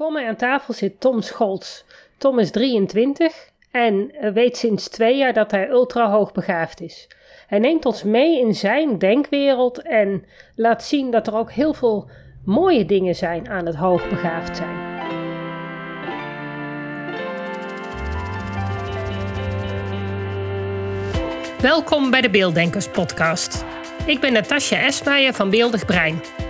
Voor mij aan tafel zit Tom Scholz. Tom is 23 en eh, weet sinds twee jaar dat hij ultra hoogbegaafd is. Hij neemt ons mee in zijn denkwereld en laat zien dat er ook heel veel mooie dingen zijn aan het hoogbegaafd zijn. Welkom bij de Beelddenkers podcast. Ik ben Natasja Esmeijer van Beeldig Brein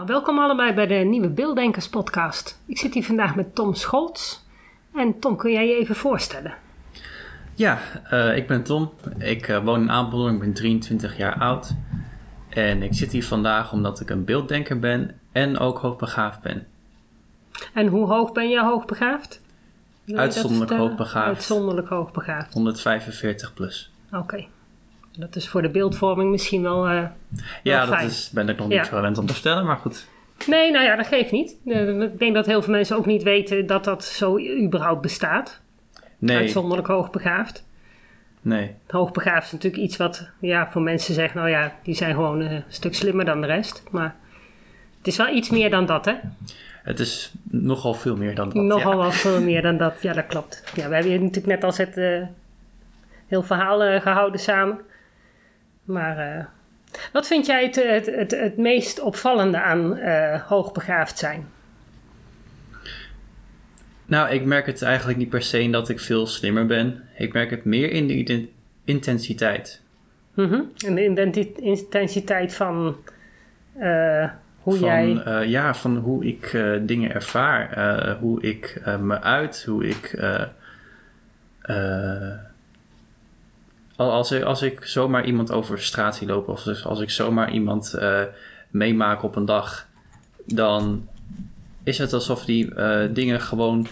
Nou, welkom allebei bij de nieuwe Beelddenkers podcast. Ik zit hier vandaag met Tom Scholz. En Tom, kun jij je even voorstellen? Ja, uh, ik ben Tom. Ik uh, woon in Apeldoorn, ik ben 23 jaar oud. En ik zit hier vandaag omdat ik een beelddenker ben en ook hoogbegaafd ben. En hoe hoog ben je hoogbegaafd? Uitzonderlijk hoogbegaafd. Uitzonderlijk hoogbegaafd. 145 plus. Oké. Okay. Dat is voor de beeldvorming misschien wel. Uh, ja, dat is, ben ik nog niet ja. gewend om te vertellen, maar goed. Nee, nou ja, dat geeft niet. Ik denk dat heel veel mensen ook niet weten dat dat zo überhaupt bestaat. Nee. Uitzonderlijk hoogbegaafd. Nee. Hoogbegaafd is natuurlijk iets wat ja, voor mensen zeggen, nou ja, die zijn gewoon een stuk slimmer dan de rest. Maar het is wel iets meer dan dat, hè? Het is nogal veel meer dan dat. Nogal wel veel meer dan dat, ja, dat klopt. Ja, we hebben hier natuurlijk net al het uh, heel verhaal uh, gehouden samen. Maar uh, wat vind jij het, het, het, het meest opvallende aan uh, hoogbegaafd zijn? Nou, ik merk het eigenlijk niet per se in dat ik veel slimmer ben. Ik merk het meer in de intensiteit. Mm -hmm. En de intensiteit van uh, hoe van, jij. Uh, ja, van hoe ik uh, dingen ervaar, hoe ik me uit, hoe ik. Als, ik, als ik zomaar iemand over de straat lopen, of dus als ik zomaar iemand meemaak op een dag, dan is het alsof die dingen gewoon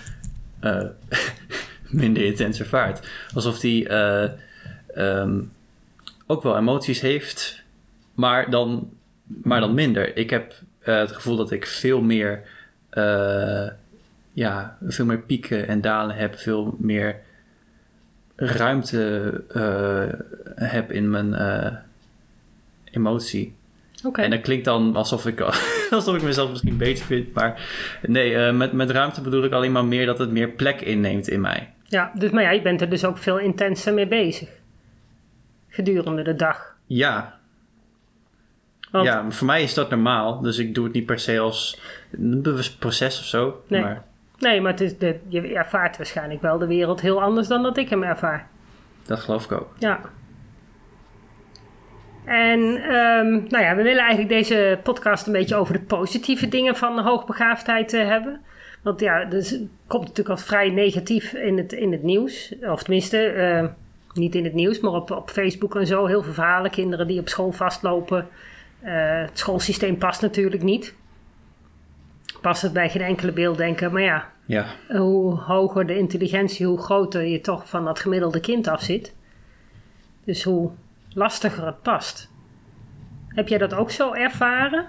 minder intens ervaart. Alsof die um, ook wel emoties heeft, maar dan, maar dan minder. Ik heb uh, het gevoel dat ik veel meer, uh, ja, veel meer pieken en dalen heb, veel meer ruimte uh, heb in mijn emotie. Okay. En dat klinkt dan alsof ik, alsof ik mezelf misschien beter vind. Maar nee, met, met ruimte bedoel ik alleen maar meer dat het meer plek inneemt in mij. Ja, dus, maar ja, je bent er dus ook veel intenser mee bezig. Gedurende de dag. Ja. Want, ja, voor mij is dat normaal. Dus ik doe het niet per se als een bewust proces of zo. Nee, maar, nee, maar het is de, je ervaart waarschijnlijk wel de wereld heel anders dan dat ik hem ervaar. Dat geloof ik ook. Ja. En um, nou ja, we willen eigenlijk deze podcast een beetje over de positieve dingen van hoogbegaafdheid uh, hebben. Want ja, dus komt natuurlijk al vrij negatief in het, in het nieuws. Of tenminste, uh, niet in het nieuws, maar op, op Facebook en zo. Heel veel verhalen. Kinderen die op school vastlopen. Uh, het schoolsysteem past natuurlijk niet. Past het bij geen enkele beelddenker. Maar ja, ja, hoe hoger de intelligentie, hoe groter je toch van dat gemiddelde kind af zit. Dus hoe lastiger het past. Heb jij dat ook zo ervaren?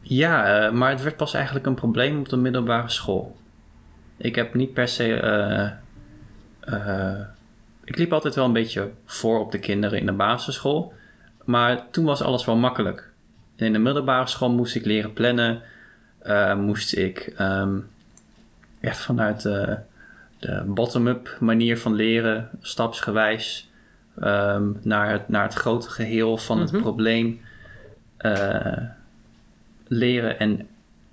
Ja, uh, maar het werd pas eigenlijk een probleem op de middelbare school. Ik heb niet per se. Uh, uh, ik liep altijd wel een beetje voor op de kinderen in de basisschool. Maar toen was alles wel makkelijk. In de middelbare school moest ik leren plannen. moest ik um, echt vanuit de, de bottom-up manier van leren, stapsgewijs, um, naar, het, naar het grote geheel van mm -hmm. het probleem leren. En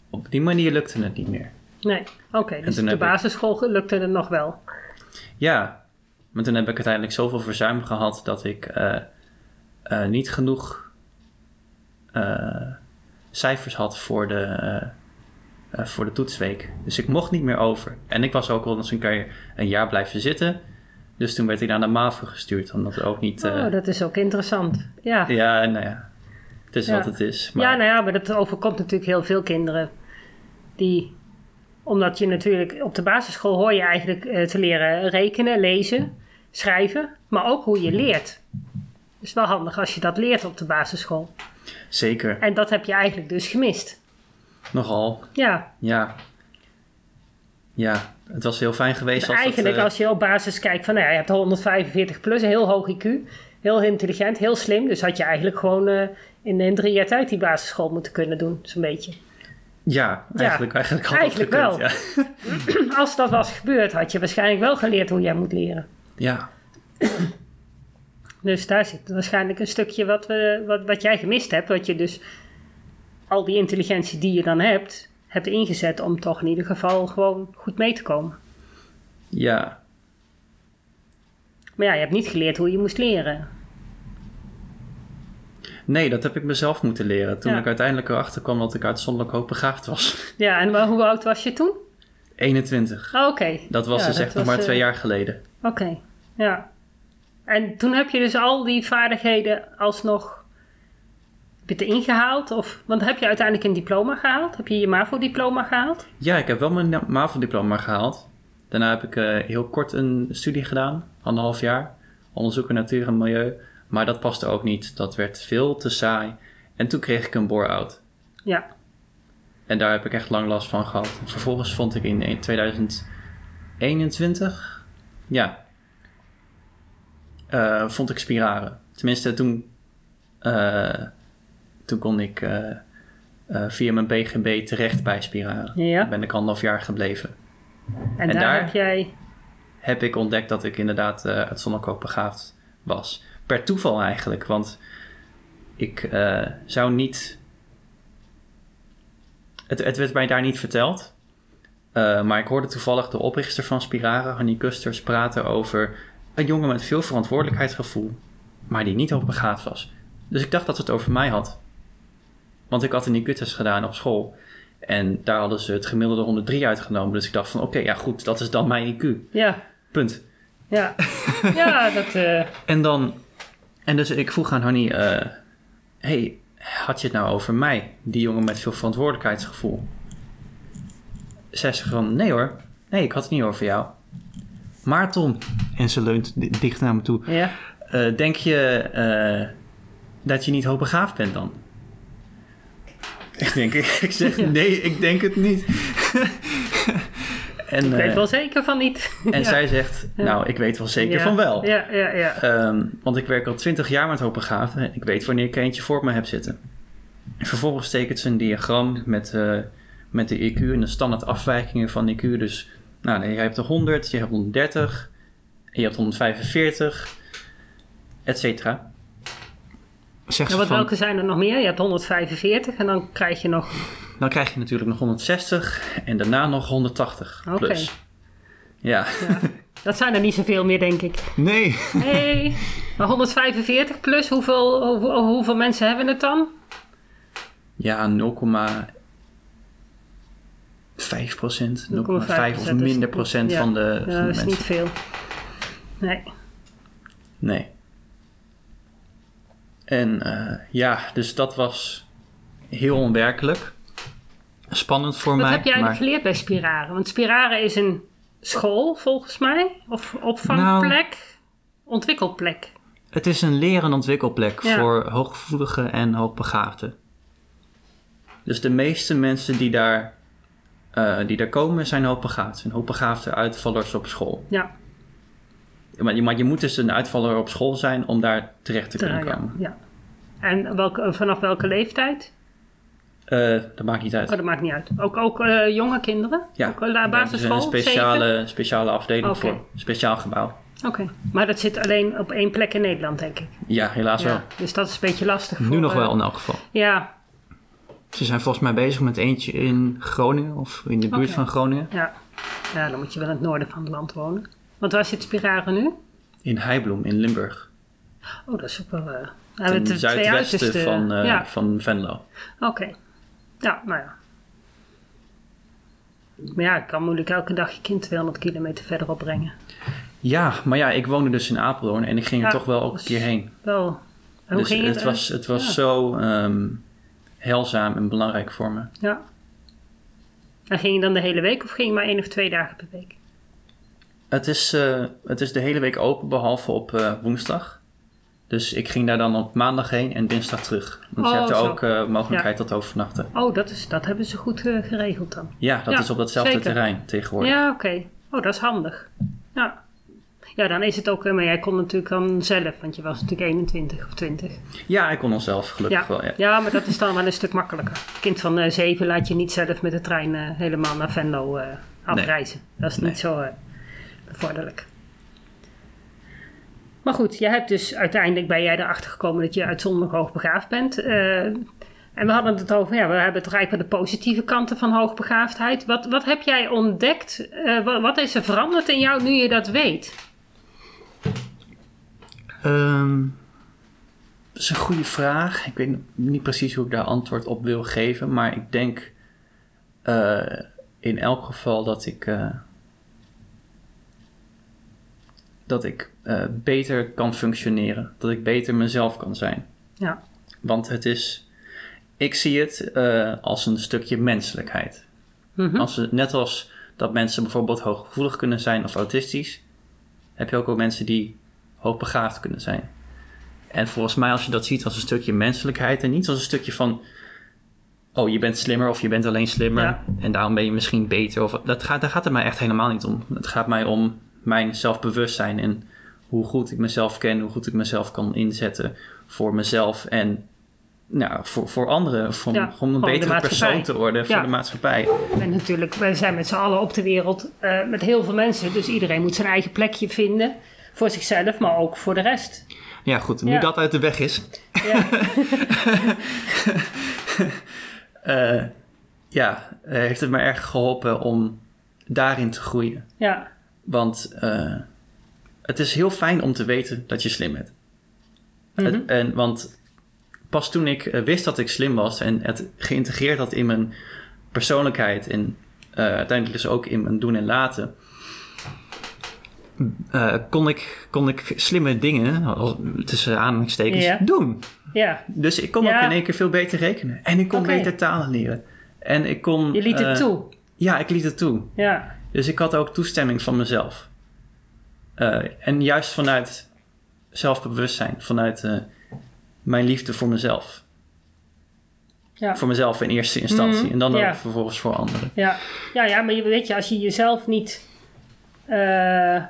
op die manier lukte het niet meer. Nee, oké. Okay, dus de basisschool ik... lukte het nog wel. Ja, maar toen heb ik uiteindelijk zoveel verzuim gehad dat ik uh, uh, niet genoeg cijfers had voor de, voor de toetsweek. Dus ik mocht niet meer over. En ik was ook al eens een keer een jaar blijven zitten. Dus toen werd ik naar de MAVO gestuurd, omdat er ook niet... oh, dat is ook interessant. Ja. Ja, nou ja. Het is Ja. wat het is. Maar Ja, nou ja, maar dat overkomt natuurlijk heel veel kinderen. Die, omdat je natuurlijk op de basisschool hoor je eigenlijk eh, te leren rekenen, lezen, schrijven. Maar ook hoe je leert. Het is wel handig als je dat leert op de basisschool. Zeker. En dat heb je eigenlijk dus gemist. Nogal. Ja, Ja. Ja, het was heel fijn geweest als eigenlijk het, eh, als je op basis kijkt van, nou ja, je hebt 145 plus, een heel hoog IQ. Heel intelligent, heel slim. Dus had je eigenlijk gewoon eh, in, drie jaar tijd die basisschool moeten kunnen doen, zo'n beetje. Ja, eigenlijk, eigenlijk had eigenlijk dat wel. gekund, Als dat was gebeurd, had je waarschijnlijk wel geleerd hoe jij moet leren. Ja. Dus daar zit waarschijnlijk een stukje wat, we, wat, wat jij gemist hebt. Wat je dus al die intelligentie die je dan hebt, hebt ingezet om toch in ieder geval gewoon goed mee te komen. Ja. Maar ja, je hebt niet geleerd hoe je moest leren. Nee, dat heb ik mezelf moeten leren. Toen Ja. ik uiteindelijk erachter kwam dat ik uitzonderlijk hoogbegaafd was. Ja, en hoe oud was je toen? 21. Oh, Oké. Dat was Ja, dus dat echt nog maar twee eh, jaar geleden. Oké, ja. En toen heb je dus al die vaardigheden alsnog heb je het ingehaald? Of, want heb je uiteindelijk een diploma gehaald? Heb je je MAVO-diploma gehaald? Ja, ik heb wel mijn MAVO-diploma gehaald. Daarna heb ik eh, heel kort een studie gedaan, anderhalf jaar. Onderzoeken natuur en milieu. Maar dat paste ook niet. Dat werd veel te saai. En toen kreeg ik een bore-out. Ja, En daar heb ik echt lang last van gehad. Vervolgens vond ik in 2021, ja, eh, vond ik spiraren. Tenminste, toen, eh, toen kon ik eh, via mijn BGB terecht bij spiraren. Ja. Daar ben ik anderhalf jaar gebleven. en, En daar, daar- heb jij... Heb ik ontdekt dat ik inderdaad uitzonderlijk ook begaafd was. Per toeval eigenlijk, want ik zou niet het, het werd mij daar niet verteld. Uh, maar ik hoorde toevallig de oprichter van Spirare, Hannie Kusters, praten over een jongen met veel verantwoordelijkheidsgevoel, maar die niet hoogbegaafd was. Dus ik dacht dat ze het over mij had. Want ik had een IQ-test gedaan op school. En daar hadden ze het gemiddelde 103 uitgenomen. Dus ik dacht van, oké, okay, ja goed, dat is dan mijn IQ. Ja. Punt. Ja, ja dat... Uh... En dan... En dus ik vroeg aan Hannie, uh, hey, had je het nou over mij? Die jongen met veel verantwoordelijkheidsgevoel. Zij zegt van, nee hoor. Nee, ik had het niet over jou. Maar Tom, en ze leunt dicht naar me toe. Ja. Uh, denk je uh, dat je niet hoogbegaafd bent dan? Ik denk, ik zeg Ja. nee, ik denk het niet. en, ik weet wel zeker van niet. En ja. zij zegt, nou, ik weet wel zeker van wel. Ja, ja, ja. Um, want ik werk al twintig jaar met hoogbegaafden en ik weet wanneer ik eentje voor me heb zitten. En vervolgens tekent ze een diagram met, uh, met de IQ en de standaard afwijkingen van de IQ. Dus, nou, nee, je hebt er 100, je hebt 130, en je hebt 145, et cetera. Ja, wat welke zijn er nog meer? Je hebt 145 en dan krijg je nog... Dan krijg je natuurlijk nog 160 en daarna nog 180 Oké. plus. Ja. ja. Dat zijn er niet zoveel meer, denk ik. Nee. Nee. Maar 145 plus, hoeveel, hoeveel, hoeveel mensen hebben het dan? Ja, 0,5 procent. 0,5 of minder procent van de, ja, van de dat is mensen. niet veel. Nee. Nee. En uh, ja, dus dat was heel onwerkelijk. Spannend voor Wat mij. heb jij eigenlijk geleerd bij Spiraren? Want Spiraren is een school, volgens mij. Of opvangplek. Nou, ontwikkelplek. Het is een leer- en ontwikkelplek Ja. voor hooggevoeligen en hoogbegaafden. Dus de meeste mensen die daar, uh, die daar komen zijn hoogbegaafd. Zijn hoogbegaafde uitvallers op school. Ja. Maar je, maar je moet dus een uitvaller op school zijn om daar terecht te kunnen ja, komen. Ja. En welke, vanaf welke leeftijd? Uh, dat maakt niet uit. Oh, dat maakt niet uit. Ook, ook uh, jonge kinderen? Ja. Ook uh, basisschool? Is een speciale, speciale afdeling okay. voor. Speciaal gebouw. Oké. Okay. Maar dat zit alleen op één plek in Nederland, denk ik. Ja, helaas ja. wel. Dus dat is een beetje lastig. Voor, nu nog wel in elk geval. Ja. Ze zijn volgens mij bezig met eentje in Groningen of in de buurt okay. van Groningen. Ja. ja, dan moet je wel in het noorden van het land wonen. Want waar zit Spiraren nu? In Heibloem in Limburg. Oh, dat is ook wel... Uh, Ten het zuidwesten van, uh, ja. van Venlo. Oké. Okay. Ja, nou ja. Maar ja, ik kan moeilijk elke dag je kind 200 kilometer verderop brengen. Ja, maar ja, ik woonde dus in Apeldoorn en ik ging er toch wel ook een keer heen. Wel, En hoe dus ging het? het was, het was Ja. zo ehm heilzaam en belangrijk voor me. Ja. En ging je dan de hele week of ging je maar één of twee dagen per week? Het is, eh, het is de hele week open, behalve op eh, woensdag. Dus ik ging daar dan op maandag heen en dinsdag terug. Want je Oh, hebt er ook eh, mogelijkheid tot overnachten. Oh, dat, is, dat hebben ze goed geregeld dan. Ja, dat Ja, is op datzelfde zeker. terrein tegenwoordig. Ja, oké. Oh, dat is handig. Ja. Ja, dan is het ook... eh, Maar jij kon natuurlijk dan zelf, want je was natuurlijk 21 of 20. Ja, ik kon ons zelf gelukkig Ja. wel. Ja. ja, maar dat is dan wel een stuk makkelijker. Kind van eh 7 laat je niet zelf met de trein eh, helemaal naar Venlo afreizen. Dat is niet zo bevorderlijk. Maar goed, je hebt dus uiteindelijk ben jij erachter gekomen dat je uitzonderlijk hoogbegaafd bent. En we hadden het over, ja, we hebben het eigenlijk de positieve kanten van hoogbegaafdheid. Wat, wat heb jij ontdekt? Wat, wat is er veranderd in jou nu je dat weet? Ehm, dat is een goede vraag. Ik weet niet precies hoe ik daar antwoord op wil geven. Maar ik denk eh, in elk geval dat ik... eh, dat ik eh, beter kan functioneren. Dat ik beter mezelf kan zijn. Ja, Want het is... Ik zie het als een stukje menselijkheid. Mhm. Als net als dat mensen bijvoorbeeld hooggevoelig kunnen zijn of autistisch... heb je ook wel mensen die hoogbegaafd kunnen zijn. En volgens mij als je dat ziet als een stukje menselijkheid... en niet als een stukje van... oh, je bent slimmer of je bent alleen slimmer... Ja. en daarom ben je misschien beter. Of, dat gaat, daar gaat het mij echt helemaal niet om. Het gaat mij om mijn zelfbewustzijn... en hoe goed ik mezelf ken, hoe goed ik mezelf kan inzetten... voor mezelf en nou, voor, voor anderen. Voor, Ja, om gewoon een betere persoon te worden voor Ja. de maatschappij. En natuurlijk, wij zijn met z'n allen op de wereld eh, met heel veel mensen. Dus iedereen moet zijn eigen plekje vinden. Voor zichzelf, maar ook voor de rest. Ja, goed. Nu Ja. dat uit de weg is. Ja, eh, ja, eh, heeft het me erg geholpen om daarin te groeien. ja, Want eh, het is heel fijn om te weten dat je slim bent. Mhm. Het- en, want pas toen ik eh, wist dat ik slim was en het geïntegreerd had in mijn persoonlijkheid en eh, uiteindelijk dus ook in mijn doen en laten, eh, kon, ik, kon ik slimme dingen, tussen aanhalingstekens, Ja. doen. ja. Dus ik kon ook in één keer veel beter rekenen. En ik kon beter talen leren. En ik kon... Je liet het toe. Ja, ik liet het toe. Ja, Dus ik had ook toestemming van mezelf. En juist vanuit zelfbewustzijn. Vanuit mijn liefde voor mezelf. ja. Voor mezelf in eerste instantie. Mhm, En dan ja. ook vervolgens voor anderen. Ja, ja, ja maar je, weet je, als je jezelf niet eh,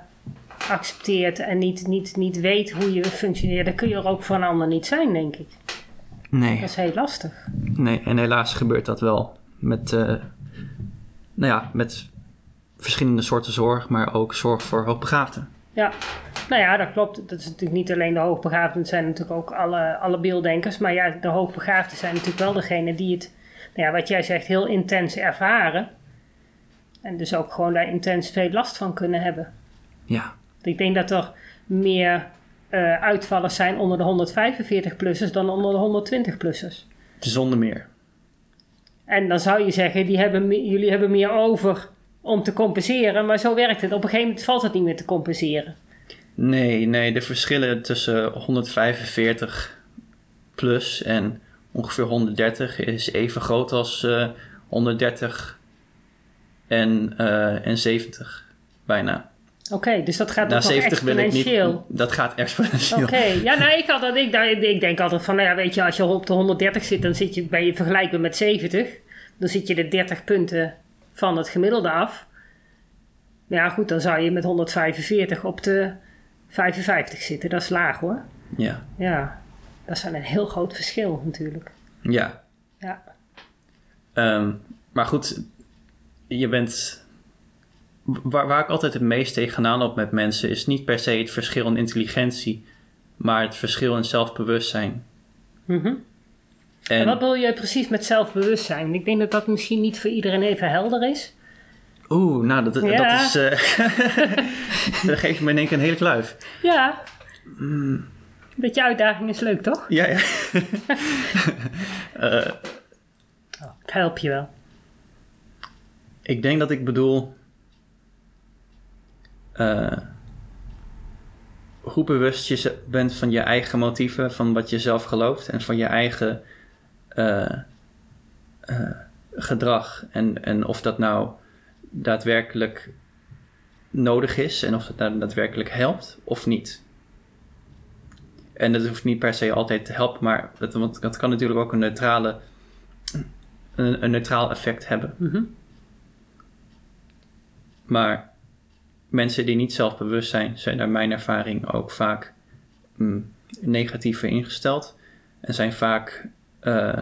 accepteert en niet, niet, niet weet hoe je functioneert, dan kun je er ook voor een ander niet zijn, denk ik. Nee. Dat is heel lastig. nee. En helaas gebeurt dat wel. Met, eh, nou ja, met verschillende soorten zorg. Maar ook zorg voor hoogbegaafden. Ja, nou ja, dat klopt. Dat is natuurlijk niet alleen de hoogbegaafden, het zijn natuurlijk ook alle, alle beelddenkers. Maar ja, de hoogbegaafden zijn natuurlijk wel degene die het, nou ja, wat jij zegt, heel intens ervaren. En dus ook gewoon daar intens veel last van kunnen hebben. Ja. Ik denk dat er meer eh, uitvallers zijn onder de 145-plussers dan onder de 120-plussers. Zonder meer. En dan zou je zeggen, die hebben, jullie hebben meer over om te compenseren. Maar zo werkt het. Op een gegeven moment valt het niet meer te compenseren. Nee, nee, de verschillen tussen 145 plus en ongeveer 130 is even groot als eh 130 en, eh, en 70. Bijna. Oké, dus dat gaat Na ook nog 70 wil ik niet. exponentieel. Dat gaat exponentieel. Oké, ja, nou, ik, had dat, ik, dacht- ik denk altijd van, nou ja, weet je, als je op de 130 zit, dan zit je, ben je vergelijkbaar met 70. Dan zit je de 30 punten van het gemiddelde af. Ja, goed, dan zou je met 145 op de 55 zitten. Dat is laag hoor. Ja. Ja, dat is wel een heel groot verschil natuurlijk. Ja. Ja, Ehm, maar goed, je bent. Waar, waar ik altijd het meest tegenaan loop met mensen is niet per se het verschil in intelligentie, maar het verschil in zelfbewustzijn. Mhm. En, En wat bedoel je precies met zelfbewustzijn? Ik denk dat dat misschien niet voor iedereen even helder is. Oeh, nou, dat, dat is. eh dat geeft me in één keer een hele kluif. Ja. Mm. Een beetje uitdaging is leuk, toch? Ja, ja. Ik help je wel. ik denk dat ik bedoel. eh, hoe bewust je bent van je eigen motieven, van wat je zelf gelooft en van je eigen gedrag. En, en of dat nou daadwerkelijk nodig is en of het nou daadwerkelijk helpt of niet. En dat hoeft niet per se altijd te helpen, maar dat, want dat kan natuurlijk ook een, neutrale, een, een neutraal effect hebben. Mhm. Maar mensen die niet zelfbewust zijn, zijn naar mijn ervaring ook vaak mm, negatiever ingesteld. En zijn vaak eh,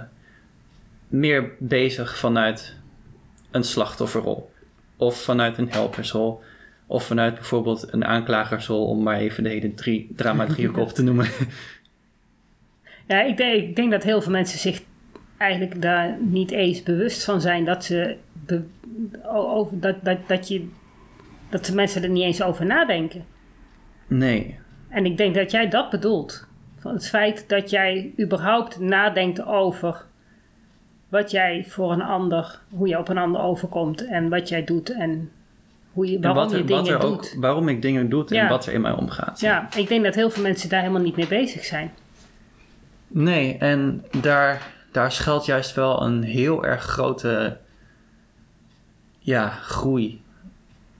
meer bezig vanuit een slachtofferrol. Of vanuit een helpersrol. Of vanuit bijvoorbeeld een aanklagersrol, om maar even de hele drie, drama-driehoek op te noemen. Ja, ik denk, ik denk dat heel veel mensen zich eigenlijk daar niet eens bewust van zijn dat ze be- over, dat, dat, dat je dat de mensen er niet eens over nadenken. Nee, En ik denk dat jij dat bedoelt. Van het feit dat jij überhaupt nadenkt over wat jij voor een ander, hoe je op een ander overkomt en wat jij doet en hoe je, en waarom wat, je dingen wat er doet. ook, waarom ik dingen doe en Ja. wat er in mij omgaat. Ja, ik denk dat heel veel mensen daar helemaal niet mee bezig zijn. Nee, en daar, daar schuilt juist wel een heel erg grote ja, groei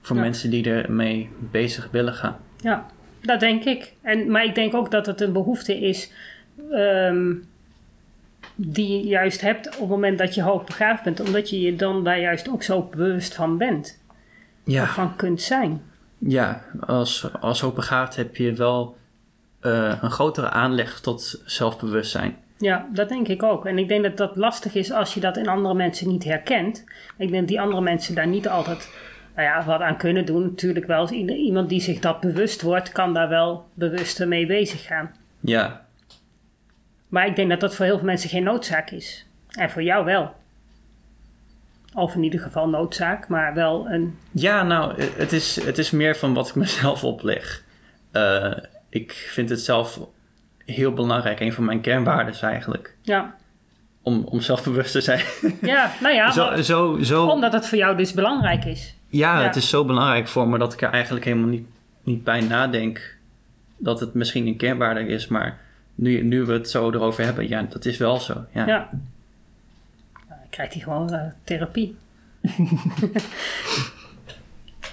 voor Ja. mensen die ermee bezig willen gaan. Ja, dat denk ik. En, maar ik denk ook dat het een behoefte is ehm, die je juist hebt op het moment dat je hoogbegaafd bent, omdat je je dan daar juist ook zo bewust van bent. Ja, van kunt zijn. ja als, als hoogbegaafd heb je wel eh, een grotere aanleg tot zelfbewustzijn. Ja, dat denk ik ook. En ik denk dat dat lastig is als je dat in andere mensen niet herkent. Ik denk dat die andere mensen daar niet altijd nou ja, wat aan kunnen doen. Natuurlijk wel, iemand die zich dat bewust wordt, kan daar wel bewuster mee bezig gaan. Ja, Maar ik denk dat dat voor heel veel mensen geen noodzaak is. En voor jou wel. Of in ieder geval noodzaak, maar wel een. ja nou, het is, het is meer van wat ik mezelf opleg. Eh, ik vind het zelf heel belangrijk, een van mijn kernwaarden eigenlijk, Ja, om, om zelfbewust te zijn. ja nou ja, zo, maar- zo, zo, omdat het voor jou dus belangrijk is. Ja, Ja. het is zo belangrijk voor me dat ik er eigenlijk helemaal niet, niet bij nadenk dat het misschien een kernwaarde is, maar nu, nu we het zo erover hebben, ja, dat is wel zo. Ja. Ja. Nou, dan krijgt hij gewoon eh, therapie.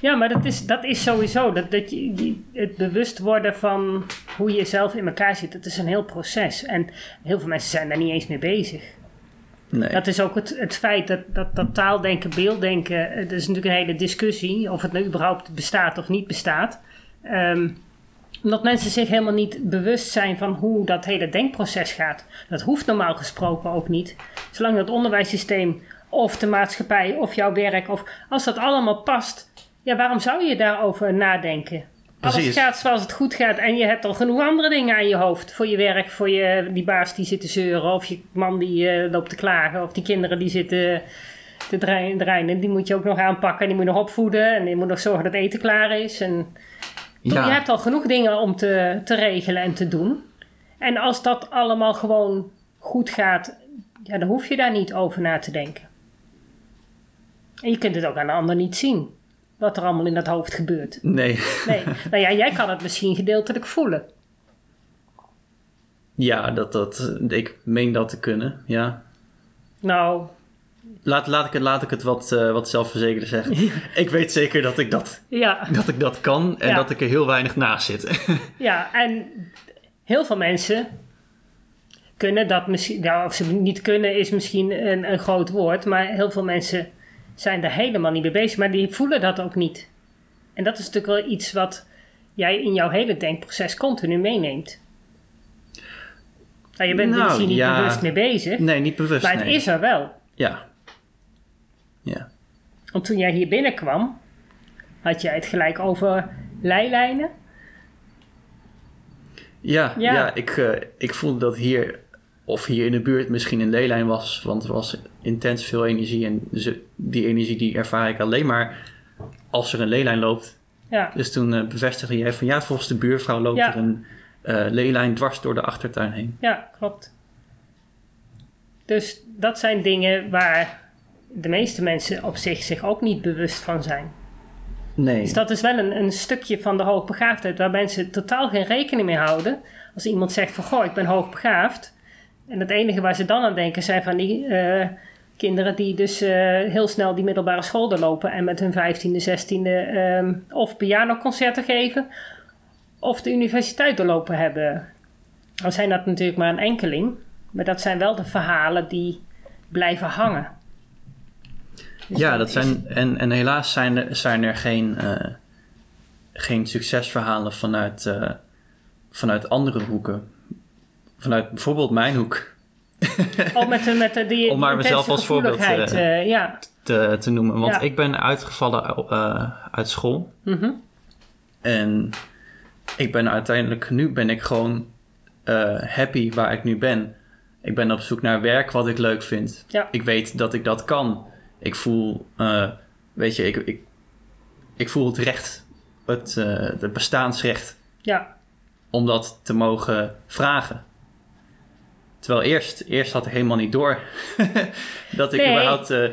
ja, maar dat is, dat is sowieso. Dat, dat je, die- het bewust worden van hoe je zelf in elkaar zit, dat is een heel proces. En heel veel mensen zijn daar niet eens mee bezig. Nee. Dat is ook het, het feit dat, dat, dat taaldenken, beelddenken, eh, dat is natuurlijk een hele discussie of het nou überhaupt bestaat of niet bestaat. Ehm, omdat mensen zich helemaal niet bewust zijn van hoe dat hele denkproces gaat. Dat hoeft normaal gesproken ook niet. Zolang het onderwijssysteem of de maatschappij of jouw werk, of als dat allemaal past, ja, waarom zou je daarover nadenken? Alles Precies. gaat zoals het goed gaat en je hebt al genoeg andere dingen aan je hoofd. Voor je werk, voor je, die baas die zit te zeuren, of je man die eh, loopt te klagen, of die kinderen die zitten te draaien. Die moet je ook nog aanpakken en die moet je nog opvoeden en je moet nog zorgen dat eten klaar is. En ja. je hebt al genoeg dingen om te, te regelen en te doen. En als dat allemaal gewoon goed gaat, ja, dan hoef je daar niet over na te denken. En je kunt het ook aan de ander niet zien. Wat er allemaal in dat hoofd gebeurt. Nee. Nee, nou ja, jij kan het misschien gedeeltelijk voelen. Ja, dat, dat, ik meen dat te kunnen. Ja. Nou, Laat, laat, ik, het, laat ik het wat, eh, wat zelfverzekerder zeggen. ik weet zeker dat ik dat, ja, dat, ik dat kan en Ja. dat ik er heel weinig naast zit. ja, en heel veel mensen kunnen dat misschien, nou, of ze niet kunnen is misschien een, een groot woord, maar heel veel mensen zijn er helemaal niet mee bezig, maar die voelen dat ook niet. En dat is natuurlijk wel iets wat jij in jouw hele denkproces continu meeneemt. Nou, je bent er Nou, misschien niet ja. bewust mee bezig, nee, niet bewust. maar het nee. is er wel. Ja. Ja. Want toen jij hier binnenkwam, had jij het gelijk over leilijnen. Ja, Ja. ja. ik, eh, ik voelde dat hier, of hier in de buurt misschien een leelijn was, want er was intens veel energie en ze, die energie die ervaar ik alleen maar als er een leelijn loopt. Ja, Dus toen eh, bevestigde jij van ja, volgens de buurvrouw loopt Ja. er een eh leelijn dwars door de achtertuin heen. ja, klopt. Dus dat zijn dingen waar de meeste mensen op zich zich ook niet bewust van zijn. Nee. Dus dat is wel een, een stukje van de hoogbegaafdheid waar mensen totaal geen rekening mee houden. Als iemand zegt van, goh, ik ben hoogbegaafd. En het enige waar ze dan aan denken zijn van die eh, kinderen die dus eh, heel snel die middelbare school doorlopen. En met hun 15e, 16e ehm, of pianoconcerten geven. Of de universiteit doorlopen hebben. Dan zijn dat natuurlijk maar een enkeling. Maar dat zijn wel de verhalen die blijven hangen. Dus ja, dat zijn, en, en helaas zijn er, zijn er geen, eh, geen succesverhalen vanuit, eh, vanuit andere hoeken. Vanuit bijvoorbeeld mijn hoek Oh, met, de, met de, die, Om maar mezelf als voorbeeld, eh, ja. te, te noemen. Want Ja. ik ben uitgevallen uit school. Mhm. En ik ben uiteindelijk, nu ben ik gewoon happy waar ik nu ben. Ik ben op zoek naar werk wat ik leuk vind. Ja. Ik weet dat ik dat kan. Ik voel, eh, weet je, ik, ik, ik voel het recht, het, eh, het bestaansrecht ja, om dat te mogen vragen. Terwijl eerst, eerst had ik helemaal niet door dat ik Nee. überhaupt... eh,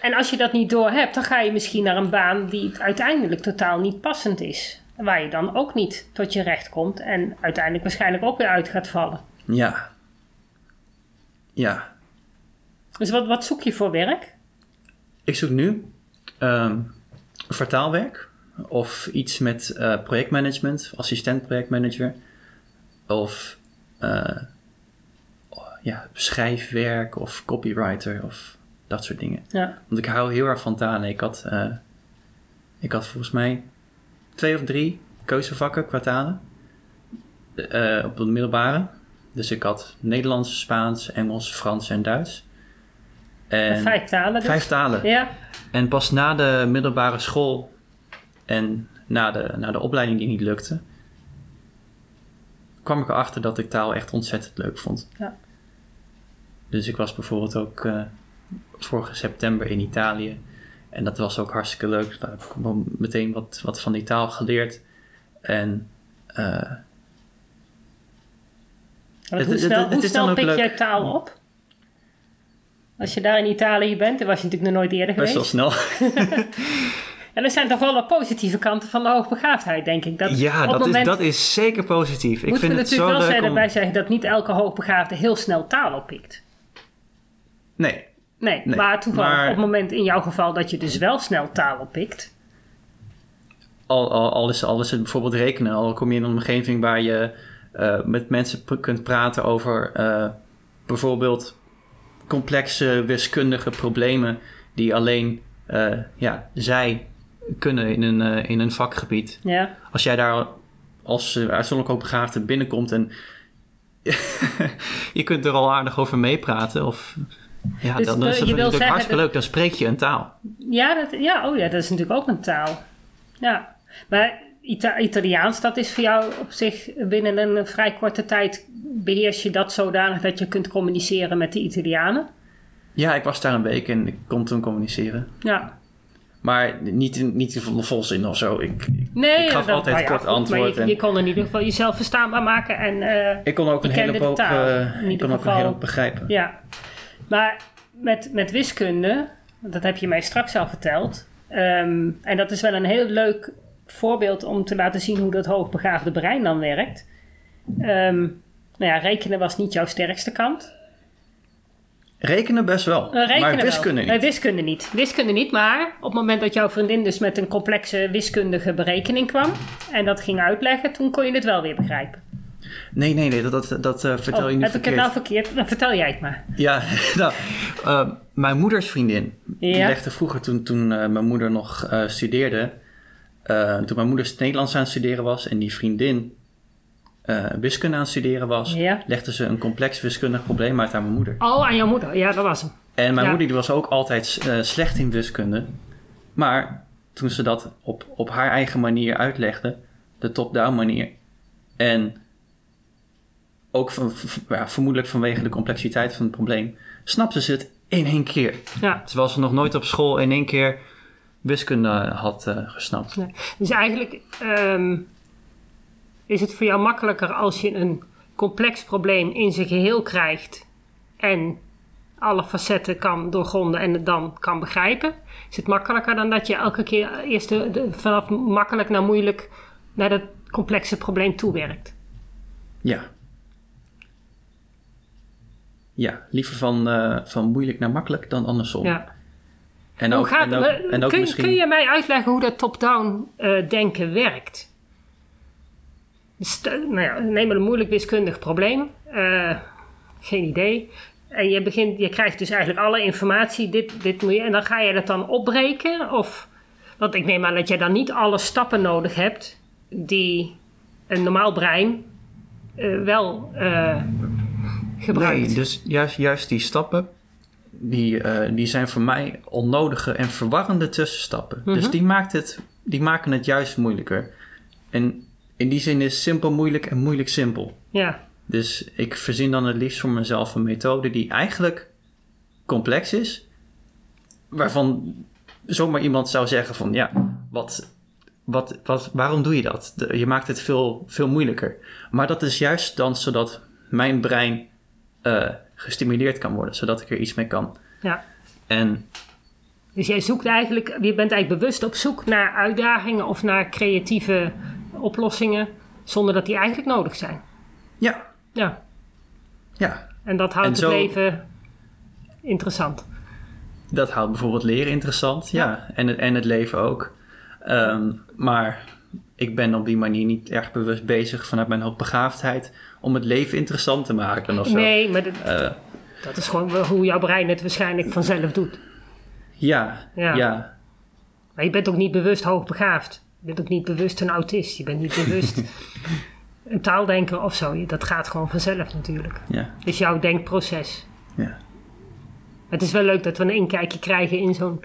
En als je dat niet door hebt, dan ga je misschien naar een baan die uiteindelijk totaal niet passend is. Waar je dan ook niet tot je recht komt en uiteindelijk waarschijnlijk ook weer uit gaat vallen. ja. Ja. Dus wat, wat zoek je voor werk? Ik zoek nu ehm, vertaalwerk of iets met eh, projectmanagement, assistent projectmanager of eh, ja, schrijfwerk of copywriter of dat soort dingen. Ja, Want ik hou heel erg van talen. Ik had, eh, ik had volgens mij twee of drie keuzevakken qua talen op de middelbare. Dus ik had Nederlands, Spaans, Engels, Frans en Duits. En vijf talen dus. vijf talen. Ja, En pas na de middelbare school en na de, na de opleiding die niet lukte, kwam ik erachter dat ik taal echt ontzettend leuk vond. Ja. Dus ik was bijvoorbeeld ook eh, vorige september in Italië. En dat was ook hartstikke leuk. Daar heb ik meteen wat, wat van die taal geleerd. En eh, want Het- hoe snel, het hoe snel pik leuk. jij taal op? Als je daar in Italië bent, dan was je natuurlijk nog nooit eerder best wel geweest. snel. En er zijn toch wel wat positieve kanten van de hoogbegaafdheid, denk ik. Dat ja, op dat, is, dat is zeker positief. Ik vind we het zo natuurlijk wel om... erbij zeggen dat niet elke hoogbegaafde heel snel taal oppikt. Nee, Nee, Nee, maar toevallig maar- op het moment in jouw geval dat je dus wel snel taal oppikt. al, al, al, is, al is het bijvoorbeeld rekenen, al kom je in een omgeving waar je eh, met mensen kunt praten over eh, bijvoorbeeld complexe wiskundige problemen die alleen eh, ja, zij kunnen in een, eh, in een vakgebied. Ja, Als jij daar als uh, uitzonderlijk begaafde binnenkomt en je kunt er al aardig over meepraten of... Ja, Dus, dan, dan is het natuurlijk zeggen hartstikke leuk. Dan spreek je een taal. ja, dat, ja, oh ja, dat is natuurlijk ook een taal. Ja, maar Ita- Italiaans, dat is voor jou op zich binnen een vrij korte tijd beheers je dat zodanig dat je kunt communiceren met de Italianen. Ja, ik was daar een week en ik kon toen communiceren. Ja, Maar niet, in- niet in vol- volzin of zo. Ik, nee, ik gaf dat- altijd nou ja, kort goed, antwoord. Je, en je kon in ieder geval jezelf verstaanbaar maken en eh, ik kon ook een kende hele de hoop, taal, eh, ik kon ook een begrijpen. Ja, maar met, met wiskunde, dat heb je mij straks al verteld. ehm, en dat is wel een heel leuk voorbeeld om te laten zien hoe dat hoogbegaafde brein dan werkt. Ehm, nou ja, rekenen was niet jouw sterkste kant. Rekenen best wel, Eh, rekenen maar wel. wiskunde niet. Wiskunde niet. Wiskunde niet, maar op het moment dat jouw vriendin dus met een complexe wiskundige berekening kwam en dat ging uitleggen, toen kon je het wel weer begrijpen. Nee, nee, nee, dat, dat, dat eh, vertel Oh, je nu heb ik verkeerd. het nou verkeerd? Dan vertel jij het maar. Ja, nou, eh, mijn moeders vriendin, die legde vroeger toen, toen mijn moeder nog studeerde, eh, toen mijn moeder Nederlands aan het studeren was en die vriendin eh, wiskunde aan het studeren was, Ja. legde ze een complex wiskundig probleem uit aan mijn moeder. Oh, aan jouw moeder. Ja, dat was hem. En mijn Ja. moeder die was ook altijd eh, slecht in wiskunde. Maar toen ze dat op, op haar eigen manier uitlegde, de top-down manier, en ook van, ja, vermoedelijk vanwege de complexiteit van het probleem, snapte ze het in één keer. Ja. Terwijl ze nog nooit op school in één keer wiskunde had eh, gesnapt. Nee. Dus eigenlijk ehm, is het voor jou makkelijker als je een complex probleem in zijn geheel krijgt en alle facetten kan doorgronden en het dan kan begrijpen? Is het makkelijker dan dat je elke keer eerst de, de- vanaf makkelijk naar moeilijk naar dat complexe probleem toewerkt? Ja. Ja, liever van, eh, van moeilijk naar makkelijk dan andersom. Ja. En ook, gaat- en ook, we- en ook kun, misschien... kun je mij uitleggen hoe dat top-down eh, denken werkt? St- nou ja, neem maar een moeilijk wiskundig probleem. Eh, geen idee. En je, begint, je krijgt dus eigenlijk alle informatie. Dit, dit moet je, en dan ga je dat dan opbreken? Of, want ik neem aan dat jij dan niet alle stappen nodig hebt die een normaal brein eh, wel eh, gebruikt. Nee, dus juist, juist die stappen, die, eh, die zijn voor mij onnodige en verwarrende tussenstappen. Mhm. Dus die, maakt het, die maken het juist moeilijker. En in die zin is simpel moeilijk en moeilijk simpel. Ja, Dus ik verzin dan het liefst voor mezelf een methode die eigenlijk complex is, waarvan zomaar iemand zou zeggen van ja, wat, wat, wat, waarom doe je dat? Je maakt het veel, veel moeilijker. Maar dat is juist dan zodat mijn brein eh, gestimuleerd kan worden, zodat ik er iets mee kan. ja. En Dus jij zoekt eigenlijk, je bent eigenlijk bewust op zoek naar uitdagingen of naar creatieve oplossingen, zonder dat die eigenlijk nodig zijn. ja, Ja, ja, en dat houdt En zo- het leven interessant. dat houdt bijvoorbeeld leren interessant, ja, En, het, en het leven ook. Ehm, maar ik ben op die manier niet erg bewust bezig vanuit mijn hoogbegaafdheid om het leven interessant te maken of zo. Nee, maar dat, Eh, dat is gewoon hoe jouw brein het waarschijnlijk vanzelf doet. ja, Ja. ja, Maar je bent ook niet bewust hoogbegaafd. Je bent ook niet bewust een autist. Je bent niet bewust een taaldenker of zo. Dat gaat gewoon vanzelf natuurlijk. ja, Het is jouw denkproces. ja. Het is wel leuk dat we een inkijkje krijgen in zo'n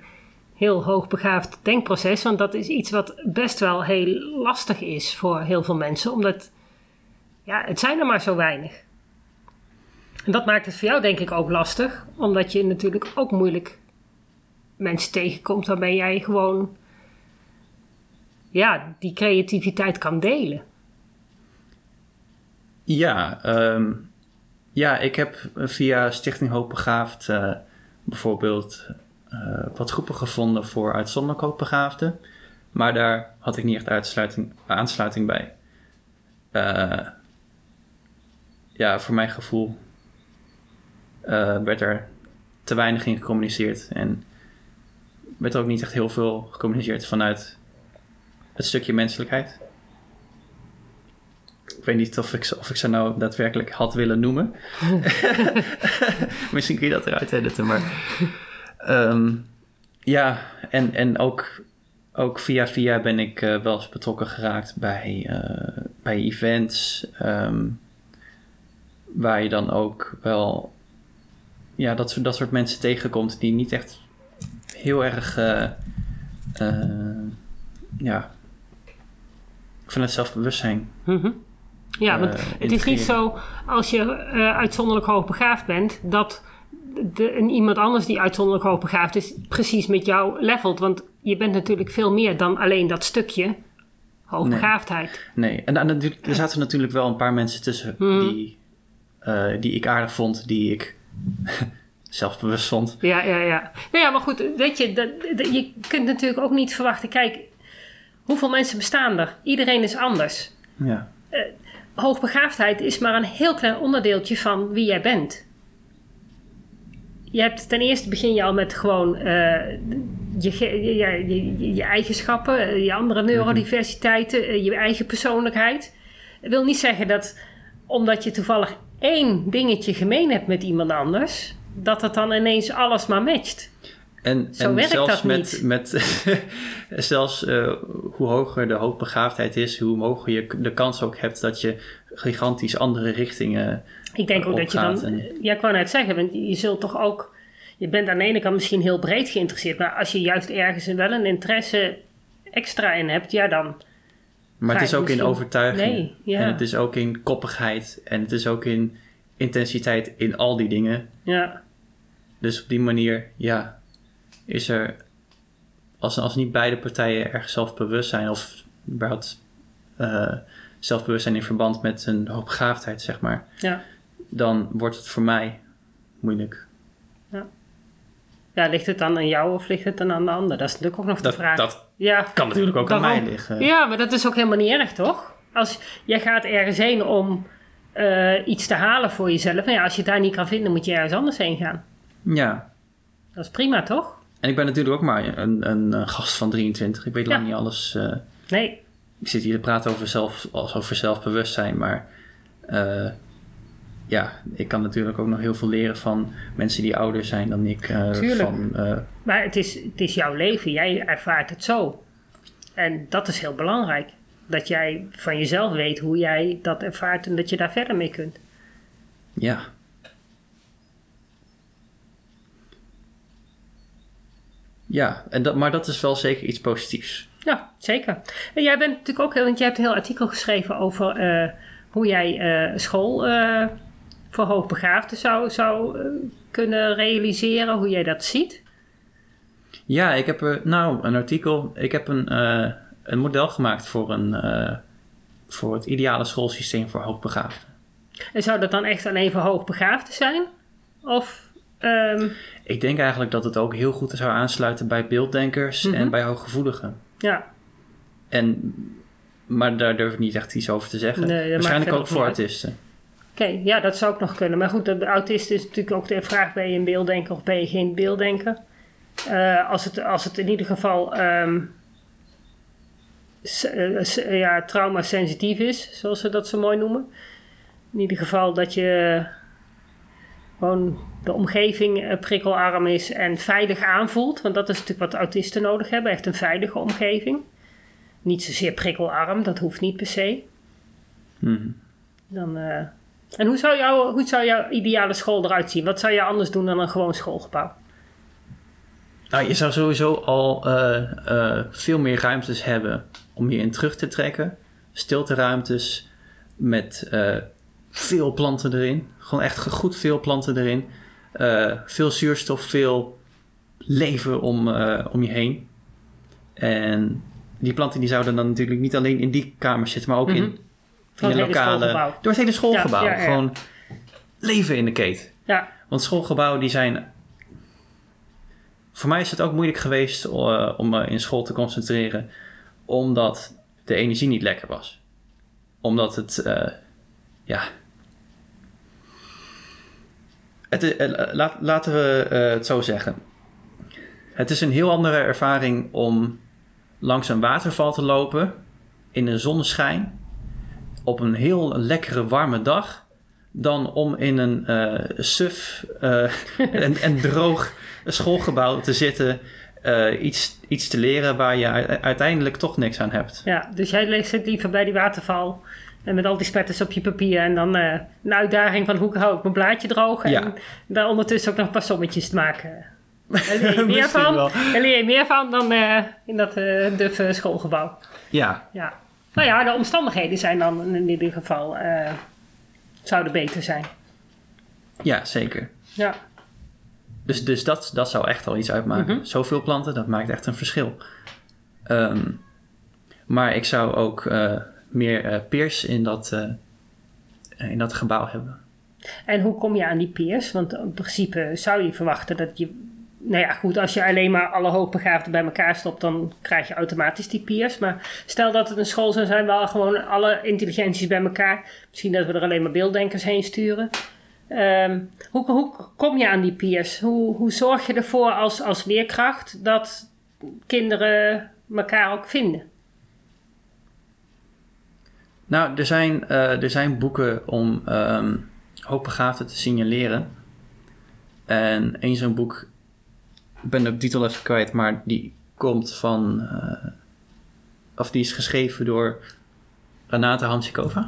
heel hoogbegaafd denkproces. Want dat is iets wat best wel heel lastig is voor heel veel mensen. Omdat, ja, het zijn er maar zo weinig. En dat maakt het voor jou denk ik ook lastig. Omdat je natuurlijk ook moeilijk mensen tegenkomt waarmee jij gewoon, ja, die creativiteit kan delen. Ja, ehm, ja, ik heb via Stichting Hoogbegaafd eh bijvoorbeeld eh, wat groepen gevonden voor uitzonderlijk hoogbegaafden. Maar daar had ik niet echt uitsluiting, aansluiting bij. Eh, ja, voor mijn gevoel eh, werd er te weinig in gecommuniceerd. En werd er ook niet echt heel veel gecommuniceerd vanuit het stukje menselijkheid. Ik weet niet of ik, ze- of ik ze nou daadwerkelijk had willen noemen. Misschien kun je dat eruit editen, maar... ehm, ja, en, en ook, ook via via ben ik eh, wel eens betrokken geraakt bij, eh, bij events... ehm, waar je dan ook wel... Ja, dat, soort- dat soort mensen tegenkomt die niet echt heel erg... eh, ja, vanuit zelfbewustzijn Mhm. Ja, want het is niet zo als je uitzonderlijk hoogbegaafd bent, dat de, een iemand anders die uitzonderlijk hoogbegaafd is, precies met jou levelt. Want je bent natuurlijk veel meer dan alleen dat stukje hoogbegaafdheid. Nee, en, en natuurlijk- er zaten natuurlijk wel een paar mensen tussen die, eh, die ik aardig vond, die ik zelfbewust vond. Ja, ja, ja. Nou ja, maar goed, weet je, dat, dat- je kunt natuurlijk ook niet verwachten. Kijk, hoeveel mensen bestaan er? Iedereen is anders. Ja, hoogbegaafdheid is maar een heel klein onderdeeltje van wie jij bent. Je hebt ten eerste begin je al met gewoon eh, je, je, je, je, eigenschappen, eh, je andere neurodiversiteiten, eh, je eigen persoonlijkheid. Dat wil niet zeggen dat omdat je toevallig één dingetje gemeen hebt met iemand anders, dat het dan ineens alles maar matcht. en, Zo en werkt zelfs dat met, niet. met zelfs hoe hoger de hoogbegaafdheid is, hoe hoger je de kans ook hebt dat je gigantisch andere richtingen. Ik denk ook dat je dan. en- Ja, ik wou net zeggen, want je zult toch ook. Je bent aan de ene kant misschien heel breed geïnteresseerd, maar als je juist ergens wel een interesse extra in hebt, ja dan. Maar het is ook in overtuiging. Nee, ja. En het is ook in koppigheid. En het is ook in intensiteit in al die dingen. Ja, Dus op die manier, ja, is er, als, als niet beide partijen erg zelfbewust zijn, of überhaupt eh, zelfbewust zijn in verband met een hoogbegaafdheid, zeg maar, ja. Dan wordt het voor mij moeilijk. Ja. Ja, ligt het dan aan jou of ligt het dan aan de ander? Dat is natuurlijk ook nog de vraag. dat ja. kan natuurlijk ook aan mij liggen. Ja, maar dat is ook helemaal niet erg, toch? Als jij gaat ergens heen om eh, iets te halen voor jezelf. Nou ja, als je het daar niet kan vinden, moet je ergens anders heen gaan. Ja. Dat is prima, toch? En ik ben natuurlijk ook maar een, een, gast van 23. Ik weet lang niet alles. eh, Nee, ik zit hier te praten over, zelf, over zelfbewustzijn, maar eh, ja, ik kan natuurlijk ook nog heel veel leren van mensen die ouder zijn dan ik. eh, Tuurlijk. van, eh, maar het is, het is jouw leven. Jij ervaart het zo. En dat is heel belangrijk. Dat jij van jezelf weet hoe jij dat ervaart en dat je daar verder mee kunt. ja. Ja, en dat, maar dat is wel zeker iets positiefs. Ja, zeker. En jij bent natuurlijk ook heel, want jij hebt een heel artikel geschreven over eh, hoe jij school voor hoogbegaafden zou, zou eh, kunnen realiseren, hoe jij dat ziet. Ja, ik heb er, nou, een artikel. Ik heb een, eh, een model gemaakt voor, een, eh, voor het ideale schoolsysteem voor hoogbegaafden. En zou dat dan echt alleen voor hoogbegaafden zijn? Of, ehm, Ik denk eigenlijk dat het ook heel goed zou aansluiten bij beelddenkers Mhm. en bij hooggevoeligen. ja, En, maar daar durf ik niet echt iets over te zeggen. Nee, Waarschijnlijk ook voor uit. artiesten. Oké, ja, dat zou ook nog kunnen. Maar goed, de autist is natuurlijk ook de vraag: ben je een beelddenker of ben je geen beelddenker? Eh, als, het, als het in ieder geval s- ja, trauma-sensitief is, zoals ze dat zo mooi noemen. In ieder geval dat je gewoon de omgeving eh, prikkelarm is en veilig aanvoelt. Want dat is natuurlijk wat autisten nodig hebben, echt een veilige omgeving. Niet zozeer prikkelarm, dat hoeft niet per se. Mhm. Dan, En hoe zou, jouw, hoe zou jouw ideale school eruit zien? Wat zou je anders doen dan een gewoon schoolgebouw? Nou, je zou sowieso al eh, eh, veel meer ruimtes hebben om je in terug te trekken. Stilteruimtes met eh, veel planten erin. Gewoon echt goed veel planten erin. Veel zuurstof, veel leven om, om je heen. En die planten die zouden dan natuurlijk niet alleen in die kamer zitten, maar ook Mhm. in, In het de lokale... Door het hele schoolgebouw. Ja, ja, ja. Gewoon leven in de keet. Ja, Want schoolgebouwen die zijn. Voor mij is het ook moeilijk geweest eh, om me in school te concentreren, omdat de energie niet lekker was. Omdat het, eh, ja. Het, is- eh, laat, laten we eh, het zo zeggen. Het is een heel andere ervaring om langs een waterval te lopen in een zonneschijn op een heel lekkere warme dag dan om in een eh suf eh, en, en droog schoolgebouw te zitten, eh, iets, iets te leren waar je uiteindelijk toch niks aan hebt. ja, dus jij zit liever bij die waterval en met al die spetters op je papier en dan een uitdaging van hoe hou ik mijn blaadje droog en Ja. daar ondertussen ook nog een paar sommetjes te maken. Daar leer je meer van, daar leer je meer van dan in dat duffe schoolgebouw. Ja, Ja. Nou ja, de omstandigheden zijn dan in ieder geval eh, zouden beter zijn. ja zeker. Ja. Dus, dus dat, dat zou echt al iets uitmaken. Mhm. Zoveel planten, dat maakt echt een verschil. Ehm, maar ik zou ook eh, meer eh, peers in dat, in dat gebouw hebben. En hoe kom je aan die peers? Want in principe zou je verwachten dat je... Nou ja, goed, als je alleen maar alle hoogbegaafden bij elkaar stopt, dan krijg je automatisch die peers. Maar stel dat het een school zou zijn waar gewoon alle intelligenties bij elkaar... Misschien dat we er alleen maar beelddenkers heen sturen. Ehm, hoe, hoe kom je aan die peers? Hoe, hoe zorg je ervoor als, als leerkracht dat kinderen elkaar ook vinden? Nou, er zijn, eh, er zijn boeken om hoogbegaafden te signaleren. En één zo'n boek, ik ben de titel even kwijt, maar die komt van, eh, of die is geschreven door Renate Hansikova.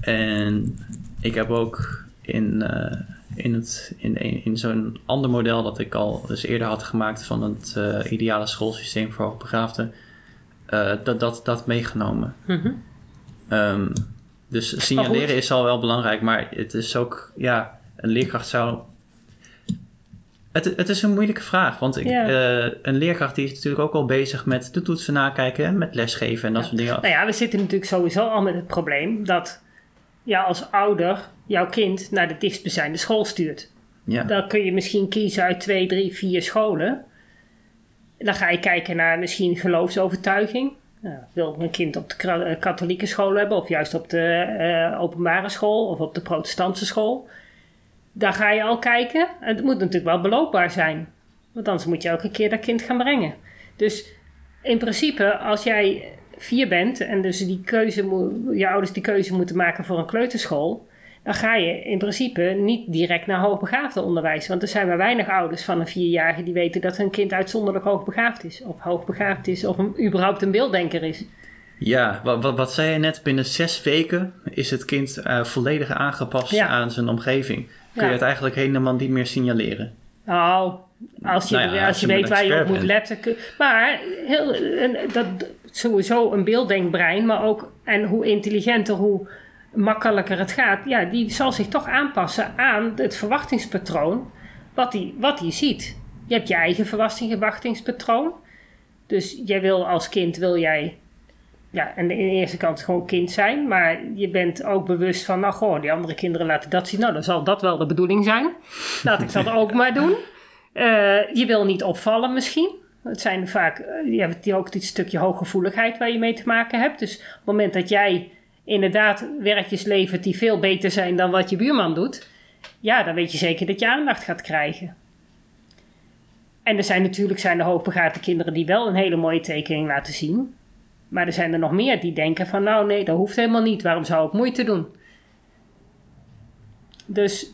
En ik heb ook in, eh, in, het, in, in, zo'n ander model dat ik al dus eerder had gemaakt van het eh, ideale schoolsysteem voor hoogbegaafden, dat, dat, dat meegenomen. Mhm. Ehm, dus signaleren is al wel belangrijk, maar het is ook, ja, een leerkracht zou. Het, het is een moeilijke vraag, want ik, Ja. eh, een leerkracht die is natuurlijk ook al bezig met de toetsen nakijken en met lesgeven en dat soort dingen. Nou ja, we zitten natuurlijk sowieso al met het probleem dat ja, als ouder jouw kind naar de dichtstbijzijnde school stuurt. Ja. Dan kun je misschien kiezen uit twee, drie, vier scholen. Dan ga je kijken naar misschien geloofsovertuiging. Nou, wil mijn kind op de eh, katholieke school hebben, of juist op de eh, openbare school of op de protestantse school? Daar ga je al kijken. En het moet natuurlijk wel beloopbaar zijn, want anders moet je elke keer dat kind gaan brengen. Dus in principe, als jij vier bent en dus die keuze je ouders die keuze moeten maken voor een kleuterschool, dan ga je in principe niet direct naar hoogbegaafde onderwijs. Want er zijn maar weinig ouders van een vierjarige die weten dat hun kind uitzonderlijk hoogbegaafd is. Of hoogbegaafd is, of een, überhaupt een beelddenker is. Ja, wat, wat, wat zei je net? Binnen zes weken is het kind eh, volledig aangepast Ja. aan zijn omgeving. Kun je het eigenlijk helemaal niet meer signaleren. Nou, als je, Nou ja, als als je je weet waar je op moet letten. kun- Maar heel, dat, sowieso een beelddenkbrein, maar ook en hoe intelligenter, hoe makkelijker het gaat. Ja, die zal zich toch aanpassen aan het verwachtingspatroon wat hij wat die ziet. Je hebt je eigen verwachtingspatroon. Dus jij wil als kind, wil jij ja, en in de eerste kant gewoon kind zijn. Maar je bent ook bewust van, nou goh, die andere kinderen laten dat zien. Nou, dan zal dat wel de bedoeling zijn. Laat ik dat ook maar doen. Eh, je wil niet opvallen misschien. Het zijn vaak, eh, je hebt ook dit stukje hooggevoeligheid waar je mee te maken hebt. Dus op het moment dat jij inderdaad werkjes levert die veel beter zijn dan wat je buurman doet. Ja, dan weet je zeker dat je aandacht gaat krijgen. En er zijn natuurlijk zijn er hoogbegaafde kinderen die wel een hele mooie tekening laten zien. Maar er zijn er nog meer die denken van nou nee, dat hoeft helemaal niet. Waarom zou ik moeite doen? Dus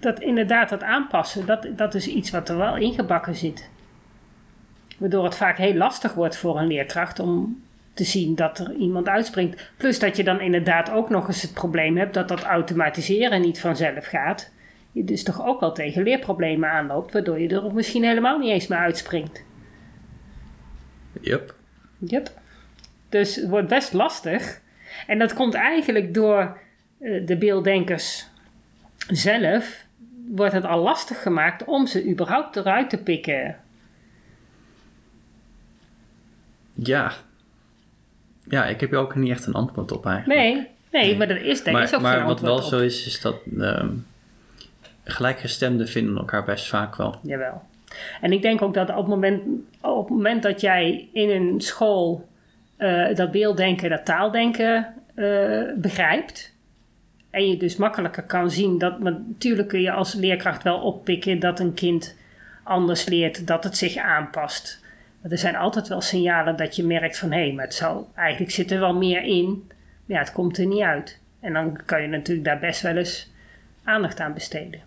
dat inderdaad dat aanpassen, dat, dat is iets wat er wel ingebakken zit. Waardoor het vaak heel lastig wordt voor een leerkracht om te zien dat er iemand uitspringt. Plus dat je dan inderdaad ook nog eens het probleem hebt dat dat automatiseren niet vanzelf gaat. Je dus toch ook wel tegen leerproblemen aanloopt, waardoor je er misschien helemaal niet eens meer uitspringt. Yep. Yep. Dus het wordt best lastig. En dat komt eigenlijk door eh, de beelddenkers zelf. Wordt het al lastig gemaakt om ze überhaupt eruit te pikken. Ja. Ja, ik heb hier ook niet echt een antwoord op eigenlijk. Nee, nee, maar dat is, daar maar is ook maar wat wel zo is, is dat ehm, gelijkgestemden vinden elkaar best vaak wel. Jawel. En ik denk ook dat op het moment, op het moment dat jij in een school eh, dat beelddenken, dat taaldenken eh, begrijpt. En je dus makkelijker kan zien dat, natuurlijk kun je als leerkracht wel oppikken dat een kind anders leert, dat het zich aanpast. Maar er zijn altijd wel signalen dat je merkt van hé, hey, maar het zal, eigenlijk zit er wel meer in. Maar ja, het komt er niet uit. En dan kan je natuurlijk daar best wel eens aandacht aan besteden.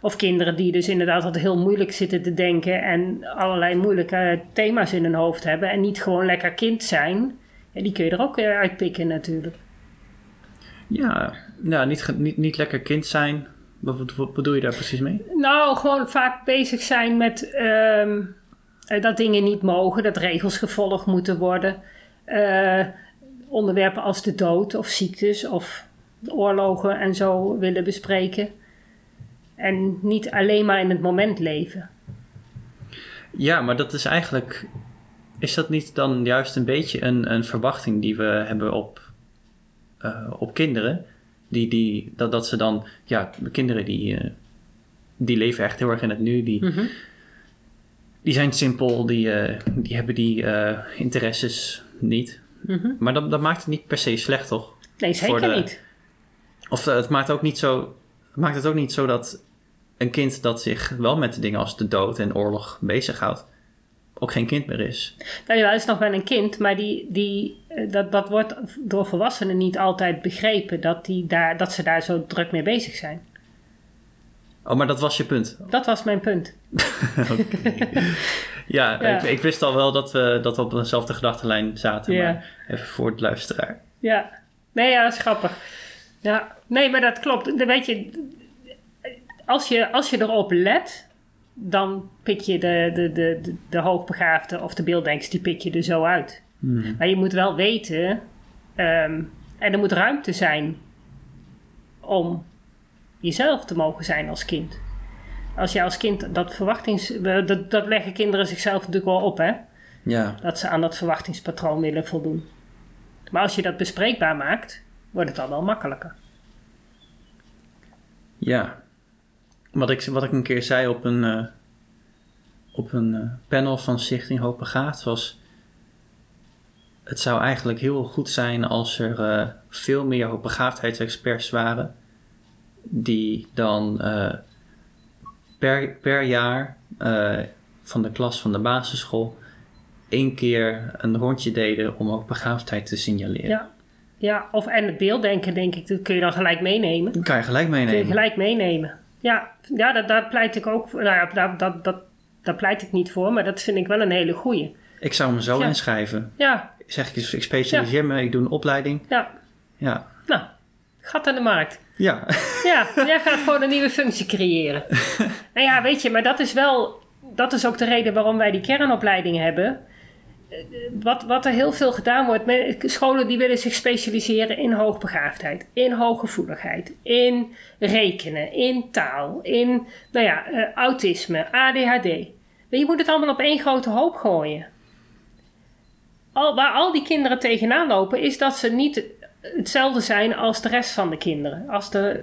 Of kinderen die dus inderdaad altijd heel moeilijk zitten te denken en allerlei moeilijke thema's in hun hoofd hebben en niet gewoon lekker kind zijn. Ja, die kun je er ook weer uitpikken natuurlijk. Ja, ja niet, niet, niet lekker kind zijn. Wat, wat, wat bedoel je daar precies mee? Nou, gewoon vaak bezig zijn met ehm, eh, dat dingen niet mogen, dat regels gevolgd moeten worden. Eh, onderwerpen als de dood of ziektes of oorlogen en zo willen bespreken. En niet alleen maar in het moment leven. Ja, maar dat is eigenlijk... Is dat niet dan juist een beetje een, een verwachting die we hebben op, eh, op kinderen? Die, die, dat, dat ze dan... Ja, kinderen die, eh, die leven echt heel erg in het nu. Die, Mhm. die zijn simpel. Die, eh, die hebben die interesses niet. Mhm. Maar dat, dat maakt het niet per se slecht, toch? Nee, zeker de- niet. Of het maakt, ook niet zo, maakt het ook niet zo dat een kind dat zich wel met dingen als de dood en oorlog bezighoudt, ook geen kind meer is. Nou ja, hij is nog wel een kind, maar die, die, eh, dat, dat wordt door volwassenen niet altijd begrepen dat, die daar, dat ze daar zo druk mee bezig zijn. Oh, maar dat was je punt. Dat was mijn punt. Ja, Ja. Ik, ik wist al wel dat we, dat we op dezelfde gedachtenlijn zaten, Ja. maar even voor het luisteraar. Ja, nee, ja, dat is grappig. Ja, nee, maar dat klopt. Dan Weet je, als je, als je erop let, dan pik je de, de, de, de, de hoogbegaafde of de beelddenkers, die pik je er zo uit. Hmm. Maar je moet wel weten, ehm, en er moet ruimte zijn om jezelf te mogen zijn als kind. Als je als kind dat verwachtings... Dat, dat leggen kinderen zichzelf natuurlijk wel op, hè? Ja, Dat ze aan dat verwachtingspatroon willen voldoen. Maar als je dat bespreekbaar maakt, wordt het al wel makkelijker. Ja. Wat ik, wat ik een keer zei op een, eh, op een eh, panel van Stichting Hoop Begaafd was... Het zou eigenlijk heel goed zijn als er eh, veel meer hoogbegaafdheidsexperts waren... die dan per, per jaar van de klas van de basisschool... één keer een rondje deden om hoogbegaafdheid te signaleren. Ja. Ja, of en het beelddenken, denk ik, dat kun je dan gelijk meenemen. Dat kan je gelijk Kun je meenemen. gelijk meenemen. Ja, ja dat, daar pleit ik ook voor. Nou ja, daar, dat, dat, daar pleit ik niet voor, maar dat vind ik wel een hele goeie. Ik zou me zo Ja. inschrijven. Ja, Zeg ik, ik specialiseer me, ik doe een opleiding. ja. Ja. Nou, gat aan de markt. Ja. Ja, jij gaat gewoon een nieuwe functie creëren. nou ja, weet je, maar dat is wel... Dat is ook de reden waarom wij die kernopleiding hebben. Wat, wat er heel veel gedaan wordt... Scholen die willen zich specialiseren in hoogbegaafdheid. In hooggevoeligheid. In rekenen. In taal. In, nou ja, eh, autisme. ADHD. Je moet het allemaal op één grote hoop gooien. Al, waar al die kinderen tegenaan lopen... is dat ze niet hetzelfde zijn als de rest van de kinderen. Als de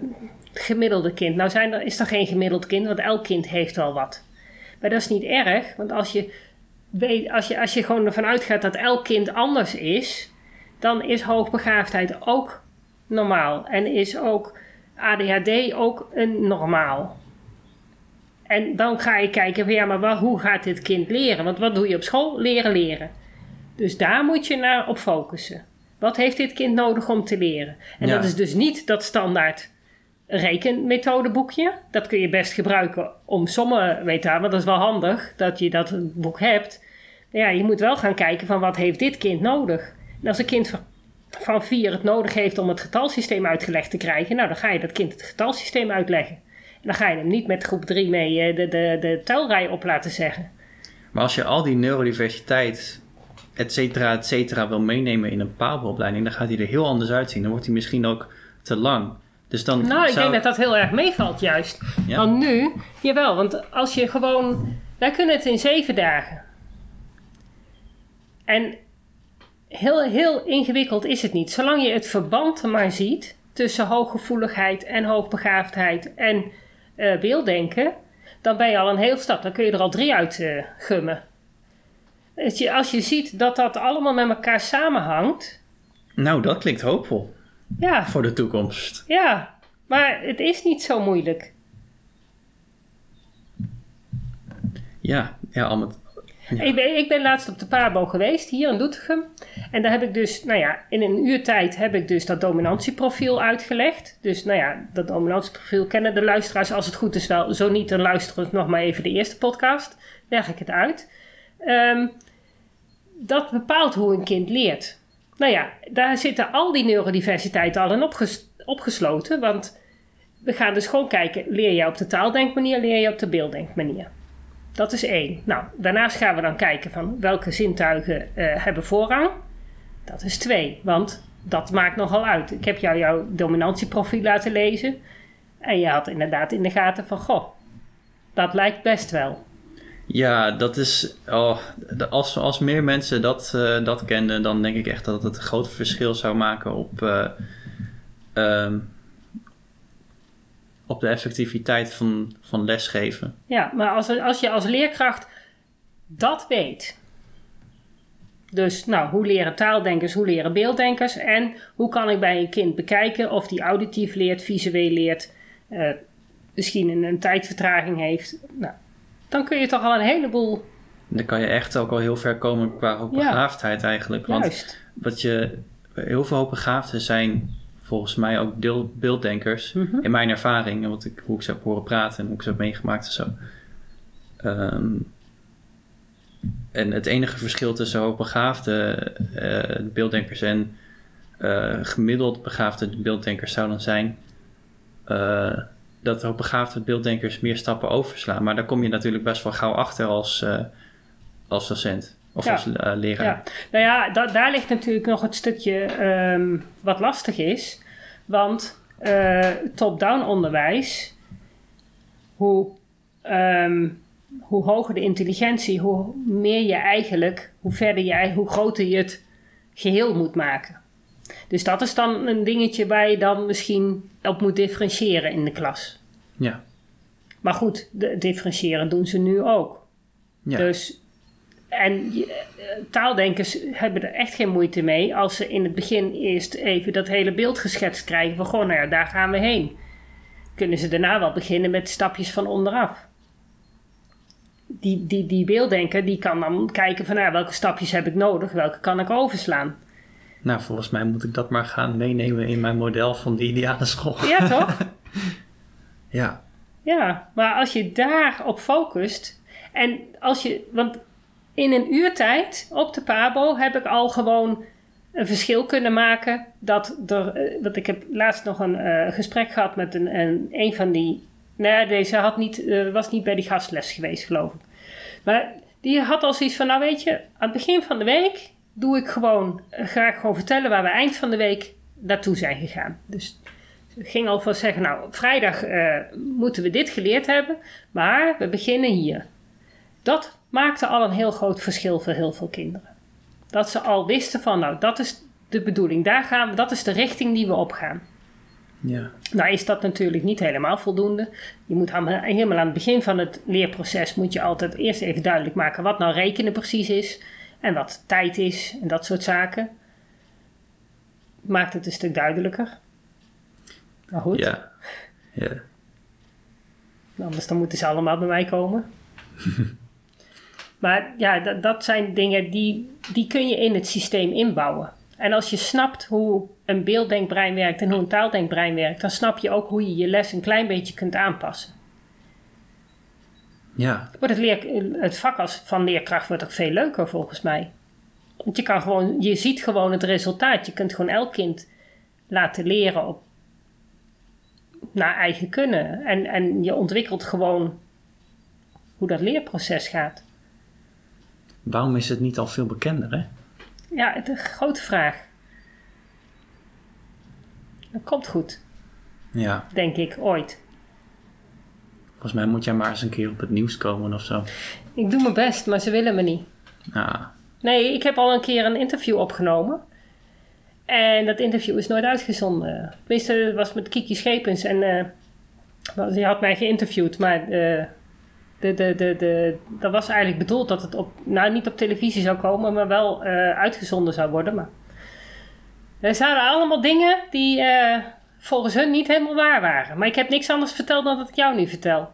gemiddelde kind. Nou zijn er, is er geen gemiddeld kind, want elk kind heeft wel wat. Maar dat is niet erg, want als je, als je, als je gewoon ervan uitgaat dat elk kind anders is, dan is hoogbegaafdheid ook normaal. En is ook ADHD ook een normaal. En dan ga je kijken, van, ja, maar wat, hoe gaat dit kind leren? Want wat doe je op school? Leren, leren. Dus daar moet je naar op focussen. Wat heeft dit kind nodig om te leren? En Ja. dat is dus niet dat standaard rekenmethodeboekje. Dat kun je best gebruiken om sommen, weet je, want dat is wel handig dat je dat boek hebt. Ja, je moet wel gaan kijken van wat heeft dit kind nodig? En als een kind van, vier het nodig heeft om het getalsysteem uitgelegd te krijgen, nou dan ga je dat kind het getalsysteem uitleggen. En dan ga je hem niet met groep 3 mee eh, de, de, de telrij op laten zeggen. Maar als je al die neurodiversiteit, et cetera, et cetera, wil meenemen in een pabo-opleiding, dan gaat hij er heel anders uitzien. Dan wordt hij misschien ook te lang. Dus dan Nou, ik zou- denk dat dat heel erg meevalt juist. Ja? Want nu, jawel, want als je gewoon... Wij kunnen het in zeven dagen. En heel, heel ingewikkeld is het niet. Zolang je het verband maar ziet tussen hooggevoeligheid en hoogbegaafdheid en eh, beelddenken, dan ben je al een heel stap. Dan kun je er al drie uit eh, gummen. Als je, als je ziet dat dat allemaal met elkaar samenhangt, Nou, dat klinkt hoopvol ja, voor de toekomst. ja, maar het is niet zo moeilijk. Ja, ja, al met, Ja. Ik, ben, ik ben laatst op de Pabo geweest, hier in Doetinchem. En daar heb ik dus, nou ja, in een uur tijd heb ik dus dat dominantieprofiel uitgelegd. Dus nou ja, dat dominantieprofiel kennen de luisteraars als het goed is wel. Zo niet, dan luisteren we nog maar even de eerste podcast. Leg ik het uit. Ehm, dat bepaalt hoe een kind leert. Nou ja, daar zitten al die neurodiversiteit al in opges- opgesloten. Want we gaan dus gewoon kijken, leer je op de taaldenkmanier, leer je op de beelddenkmanier. Dat is één. Nou, daarnaast gaan we dan kijken van welke zintuigen eh, hebben voorrang. Dat is twee, want dat maakt nogal uit. Ik heb jou jouw dominantieprofiel laten lezen. En je had inderdaad in de gaten van, goh, dat lijkt best wel. Ja, dat is. Oh, als, als meer mensen dat, eh, dat kenden, dan denk ik echt dat het een groot verschil zou maken op. eh, ehm, op de effectiviteit van, van lesgeven. Ja, maar als, als je als leerkracht dat weet. Dus, nou, hoe leren taaldenkers, hoe leren beelddenkers en hoe kan ik bij een kind bekijken of die auditief leert, visueel leert, eh, misschien een, een tijdvertraging heeft. Nou, dan kun je toch al een heleboel Dan kan je echt ook al heel ver komen qua hoogbegaafdheid eigenlijk. Want juist. wat je, heel veel hoogbegaafden zijn volgens mij ook deel, beelddenkers. Mhm. In mijn ervaring, en wat ik, hoe ik ze heb horen praten en hoe ik ze heb meegemaakt en zo. Ehm, en het enige verschil tussen hoogbegaafde eh, beelddenkers en eh, gemiddeld begaafde beelddenkers zou dan zijn eh, dat hoogbegaafde beelddenkers meer stappen overslaan. Maar daar kom je natuurlijk best wel gauw achter als, eh, als docent of Ja. als eh, leraar. Ja, nou ja, da- daar ligt natuurlijk nog het stukje ehm, wat lastig is. Want eh, top-down onderwijs, hoe, ehm, hoe hoger de intelligentie, hoe meer je eigenlijk, hoe verder je, ei- hoe groter je het geheel moet maken. Dus dat is dan een dingetje waar je dan misschien op moet differentiëren in de klas. Ja. Maar goed, de, differentiëren doen ze nu ook. Ja. Dus, en eh, taaldenkers hebben er echt geen moeite mee als ze in het begin eerst even dat hele beeld geschetst krijgen van gewoon, nou ja, daar gaan we heen. Kunnen ze daarna wel beginnen met stapjes van onderaf. Die, die, die beelddenker die kan dan kijken van nou, welke stapjes heb ik nodig, welke kan ik overslaan. Nou, volgens mij moet ik dat maar gaan meenemen in mijn model van de ideale school. Ja, toch? Ja. Ja, maar als je daarop focust en als je, want in een uurtijd op de Pabo heb ik al gewoon een verschil kunnen maken. Dat er, eh, want ik heb laatst nog een eh, gesprek gehad met een, een, een van die, nee, deze had niet, eh, was niet bij die gastles geweest, geloof ik. Maar die had al zoiets van, nou weet je, aan het begin van de week doe ik gewoon, eh, ga ik gewoon vertellen waar we eind van de week naartoe zijn gegaan. Dus ik ging al van zeggen, nou, vrijdag eh, moeten we dit geleerd hebben, maar we beginnen hier. Dat maakte al een heel groot verschil voor heel veel kinderen. Dat ze al wisten van, nou, dat is de bedoeling, daar gaan we, dat is de richting die we opgaan. Ja. Nou is dat natuurlijk niet helemaal voldoende. Je moet helemaal aan het begin van het leerproces moet je altijd eerst even duidelijk maken wat nou rekenen precies is en wat tijd is en dat soort zaken. Maakt het een stuk duidelijker. Maar goed. Ja. Ja. Anders dan moeten ze allemaal bij mij komen. maar ja, dat, dat zijn dingen die, die kun je in het systeem inbouwen. En als je snapt hoe een beelddenkbrein werkt en hoe een taaldenkbrein werkt, dan snap je ook hoe je je les een klein beetje kunt aanpassen. Ja. Wordt het, leer, het vak als, van leerkracht wordt ook veel leuker volgens mij. Want je, kan gewoon, je ziet gewoon het resultaat. Je kunt gewoon elk kind laten leren op, naar eigen kunnen. En, en je ontwikkelt gewoon hoe dat leerproces gaat. Waarom is het niet al veel bekender, hè? Ja, het is een grote vraag. Dat komt goed, Ja. denk ik, ooit. Volgens mij moet jij maar eens een keer op het nieuws komen of zo. Ik doe mijn best, maar ze willen me niet. Ah. Nee, ik heb al een keer een interview opgenomen. En dat interview is nooit uitgezonden. Tenminste, het was met Kiki Schepens. En eh, wel, die had mij geïnterviewd. Maar eh, de, de, de, de, dat was eigenlijk bedoeld dat het op, nou, niet op televisie zou komen, maar wel eh, uitgezonden zou worden. Maar er zaten allemaal dingen die eh, volgens hun niet helemaal waar waren. Maar ik heb niks anders verteld dan dat ik jou nu vertel.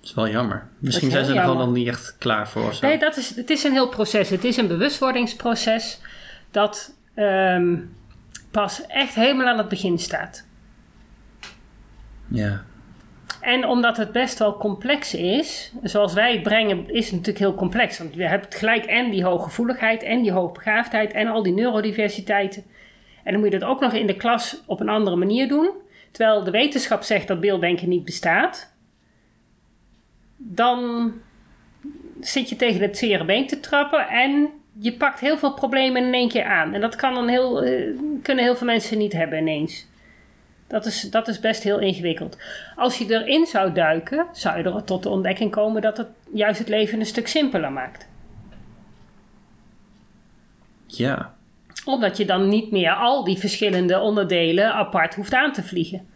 Dat is wel jammer. Misschien zijn ze er gewoon nog niet echt klaar voor zo. Nee, dat is, het is een heel proces. Het is een bewustwordingsproces dat ehm, pas echt helemaal aan het begin staat. Ja. En omdat het best wel complex is, zoals wij het brengen, is het natuurlijk heel complex. Want je hebt gelijk en die hooggevoeligheid en die hoogbegaafdheid en al die neurodiversiteiten. En dan moet je dat ook nog in de klas op een andere manier doen. Terwijl de wetenschap zegt dat beelddenken niet bestaat. Dan zit je tegen het zere been te trappen en je pakt heel veel problemen in één keer aan. En dat kan dan heel, eh, kunnen heel veel mensen niet hebben ineens. Dat is, dat is best heel ingewikkeld. Als je erin zou duiken, zou je er tot de ontdekking komen dat het juist het leven een stuk simpeler maakt. Ja. Omdat je dan niet meer al die verschillende onderdelen apart hoeft aan te vliegen.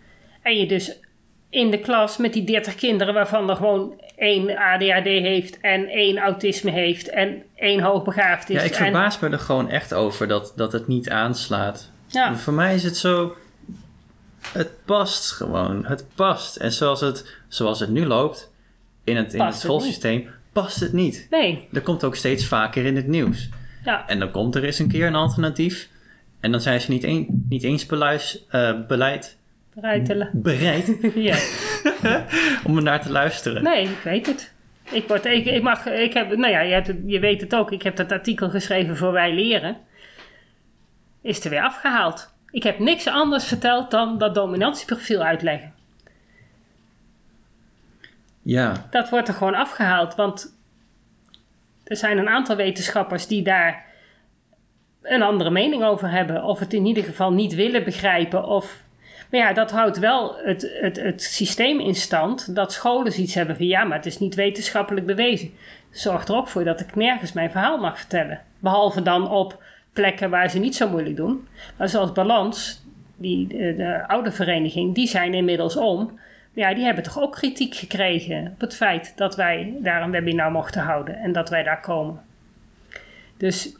En je dus in de klas met die 30 kinderen, waarvan er gewoon één ADHD heeft en één autisme heeft en één hoogbegaafd is. Ja, ik en, verbaas me er gewoon echt over dat, dat het niet aanslaat. ja, Voor mij is het zo... Het past gewoon. Het past. En zoals het, zoals het nu loopt, in het, in het schoolsysteem, past het niet. nee, Dat komt ook steeds vaker in het nieuws. Ja, En dan komt er eens een keer een alternatief. En dan zijn ze niet, een, niet eens beluis, eh, beleid, bereid ja. om er naar te luisteren. Nee, ik weet het. Ik, word, ik, ik, mag, ik heb, nou ja, je, hebt het, je weet het ook. Ik heb dat artikel geschreven voor Wij Leren. Is er weer afgehaald. Ik heb niks anders verteld dan dat dominantieprofiel uitleggen. Ja, Dat wordt er gewoon afgehaald. Want er zijn een aantal wetenschappers die daar een andere mening over hebben. Of het in ieder geval niet willen begrijpen. Of, maar ja, dat houdt wel het, het, het systeem in stand. Dat scholen zoiets hebben van ja, maar het is niet wetenschappelijk bewezen. Zorgt er ook voor dat ik nergens mijn verhaal mag vertellen. Behalve dan op plekken waar ze niet zo moeilijk doen. Maar zoals balans, die, de oude vereniging, die zijn inmiddels om. Ja, die hebben toch ook kritiek gekregen op het feit dat wij daar een webinar mochten houden en dat wij daar komen. Dus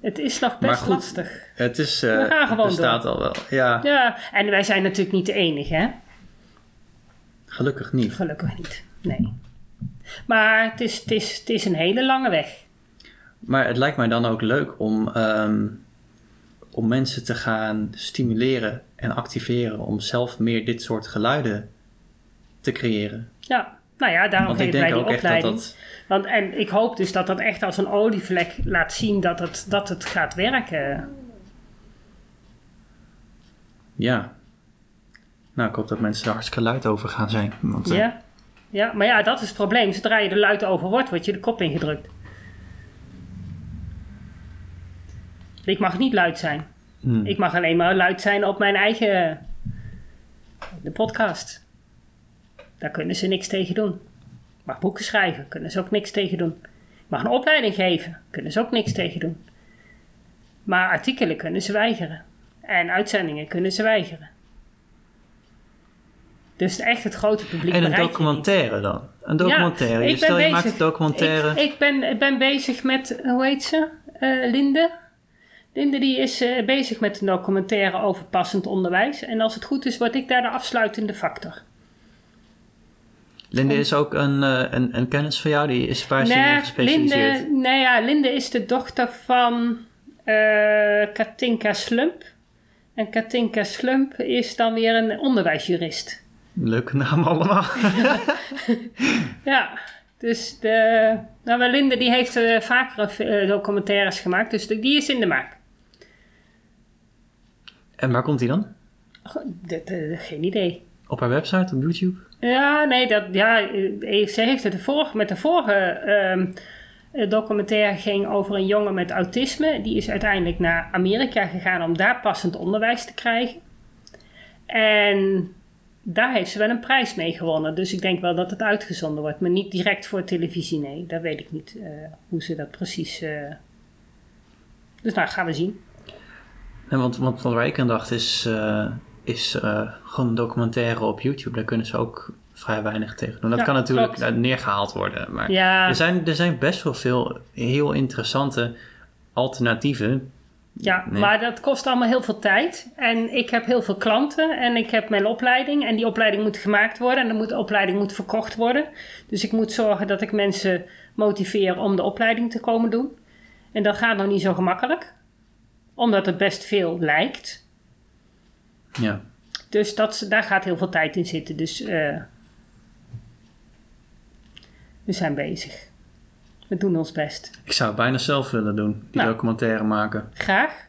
het is nog best goed, lastig. Het is, eh, We gaan gewoon het bestaat al wel. Ja, Ja, en wij zijn natuurlijk niet de enige, hè? gelukkig niet. Gelukkig niet. Nee. Maar het is, het is, het is een hele lange weg. Maar het lijkt mij dan ook leuk om, ehm, om mensen te gaan stimuleren en activeren om zelf meer dit soort geluiden te creëren. Ja, nou ja, daarom geven wij die ook echt dat opleiding. dat. Want, en ik hoop dus dat dat echt als een olievlek laat zien dat het, dat het gaat werken. Ja. Nou, ik hoop dat mensen er hartstikke luid over gaan zijn. Want, eh, Ja? ja, maar ja, dat is het probleem. Zodra je er luid over wordt, word je de kop ingedrukt. Ik mag niet luid zijn. hmm. Ik mag alleen maar luid zijn op mijn eigen de podcast. Daar kunnen ze niks tegen doen. Mag boeken schrijven, kunnen ze ook niks tegen doen. Mag een opleiding geven, kunnen ze ook niks tegen doen. Maar artikelen kunnen ze weigeren. En uitzendingen kunnen ze weigeren. Dus echt het grote publiek En een documentaire dan? Een documentaire. Ja, je ik ben stel je bezig. maakt een documentaire. Ik, ik, ben, ik ben bezig met, hoe heet ze? Eh, Linde. Linde die is eh, bezig met een documentaire over passend onderwijs. En als het goed is, word ik daar de afsluitende factor. Linde is ook een, eh, een, een kennis van jou. Die is waar in gespecialiseerd? Linde, nee, ja, Linde is de dochter van eh, Katinka Slump. En Katinka Slump is dan weer een onderwijsjurist. Leuke naam allemaal. Ja, dus de, nou, maar Linde die heeft eh, vaker documentaires gemaakt, dus die is in de maak. en waar komt die dan? Geen idee. Op haar website, op YouTube? Ja, nee, dat, ja, eh, ze heeft het de vorige, met de vorige ehm, eh, documentaire ging over een jongen met autisme. Die is uiteindelijk naar Amerika gegaan om daar passend onderwijs te krijgen. En daar heeft ze wel een prijs mee gewonnen. Dus ik denk wel dat het uitgezonden wordt. Maar niet direct voor televisie, nee. Dat weet ik niet eh, hoe ze dat precies... eh. Dus nou, gaan we zien. En want, want wat ik aan dacht is, eh, is eh, gewoon een documentaire op YouTube. Daar kunnen ze ook vrij weinig tegen doen. Dat Ja, kan natuurlijk klopt. eh, neergehaald worden. Maar Ja, er, zijn, er zijn best wel veel heel interessante alternatieven. Ja, Nee. maar dat kost allemaal heel veel tijd. En ik heb heel veel klanten en ik heb mijn opleiding. En die opleiding moet gemaakt worden en de opleiding moet verkocht worden. Dus ik moet zorgen dat ik mensen motiveer om de opleiding te komen doen. En dat gaat nog niet zo gemakkelijk. Omdat het best veel lijkt. Ja. Dus dat, daar gaat heel veel tijd in zitten. Dus eh, we zijn bezig. We doen ons best. Ik zou het bijna zelf willen doen, die Nou. documentaire maken. Graag.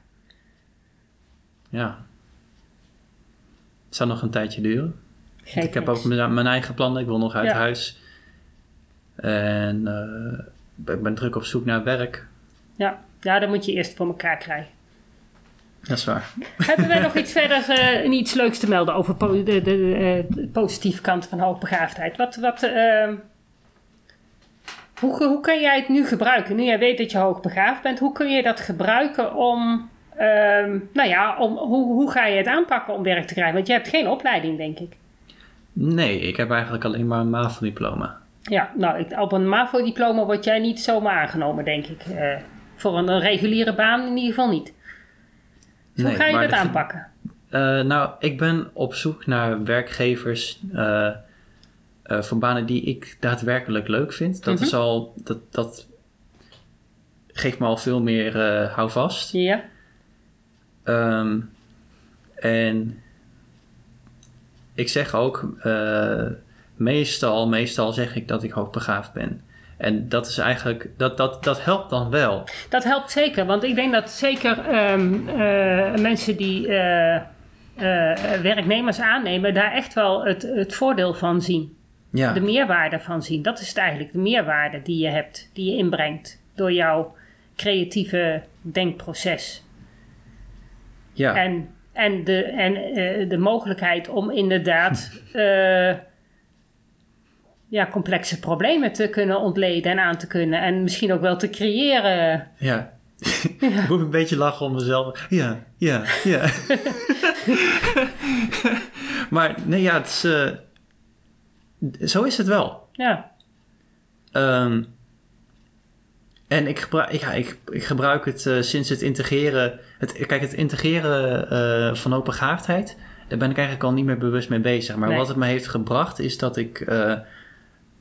Ja. Het zou nog een tijdje duren. Ik heb ook mijn, mijn eigen plannen. Ik wil nog uit Ja. huis. En eh, ik ben druk op zoek naar werk. Ja. ja, dat moet je eerst voor elkaar krijgen. Dat is waar. Hebben wij nog iets verder, eh, iets leuks te melden over po- de, de, de, eh, de positieve kant van hoogbegaafdheid? Wat, wat, eh, hoe, hoe kun jij het nu gebruiken? Nu jij weet dat je hoogbegaafd bent, hoe kun je dat gebruiken om, ehm, nou ja, om, hoe, hoe ga je het aanpakken om werk te krijgen? Want je hebt geen opleiding, denk ik. Nee, ik heb eigenlijk alleen maar een MAVO-diploma. Ja, nou, ik, op een MAVO-diploma word jij niet zomaar aangenomen, denk ik. Eh, voor een, reguliere baan in ieder geval niet. Hoe Nee, ga je dat de- aanpakken? Eh, nou, ik ben op zoek naar werkgevers eh, eh, voor banen die ik daadwerkelijk leuk vind. Dat Mhm. is al, dat, dat geeft me al veel meer houvast. Ja, Ehm, en ik zeg ook, meestal, meestal zeg ik dat ik hoogbegaafd ben. En dat is eigenlijk, dat, dat, dat helpt dan wel. Dat helpt zeker, want ik denk dat zeker ehm, eh, mensen die eh, eh, werknemers aannemen, daar echt wel het, het voordeel van zien. Ja, De meerwaarde van zien. Dat is het eigenlijk, de meerwaarde die je hebt, die je inbrengt door jouw creatieve denkproces. ja. En, en, de, en de mogelijkheid om inderdaad ja, complexe problemen te kunnen ontleden en aan te kunnen. En misschien ook wel te creëren. ja. ik moet een beetje lachen om mezelf. Ja, ja, ja. maar nee, ja, het is, eh, zo is het wel. Ja, Ehm, en ik gebruik, ja, ik, ik gebruik het eh, sinds het integreren. Het, kijk, het integreren eh, van opengaafdheid. Daar ben ik eigenlijk al niet meer bewust mee bezig. Maar Nee. wat het me heeft gebracht is dat ik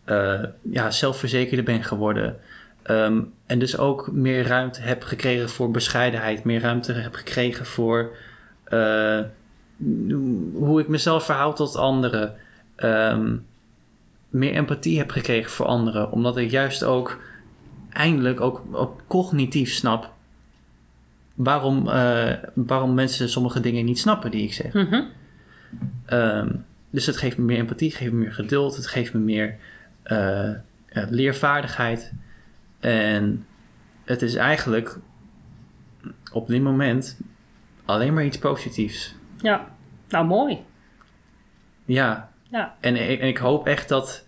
eh, ja, zelfverzekerder ben geworden. Ehm, en dus ook meer ruimte heb gekregen voor bescheidenheid. Meer ruimte heb gekregen voor eh, hoe ik mezelf verhoud tot anderen. Ehm, meer empathie heb gekregen voor anderen. Omdat ik juist ook eindelijk ook, ook cognitief snap waarom, eh, waarom mensen sommige dingen niet snappen die ik zeg. Mhm. Ehm, dus het geeft me meer empathie, het geeft me meer geduld, het geeft me meer eh, leervaardigheid. En het is eigenlijk op dit moment alleen maar iets positiefs. ja. Nou, mooi. Ja, Ja, En ik, en ik hoop echt dat,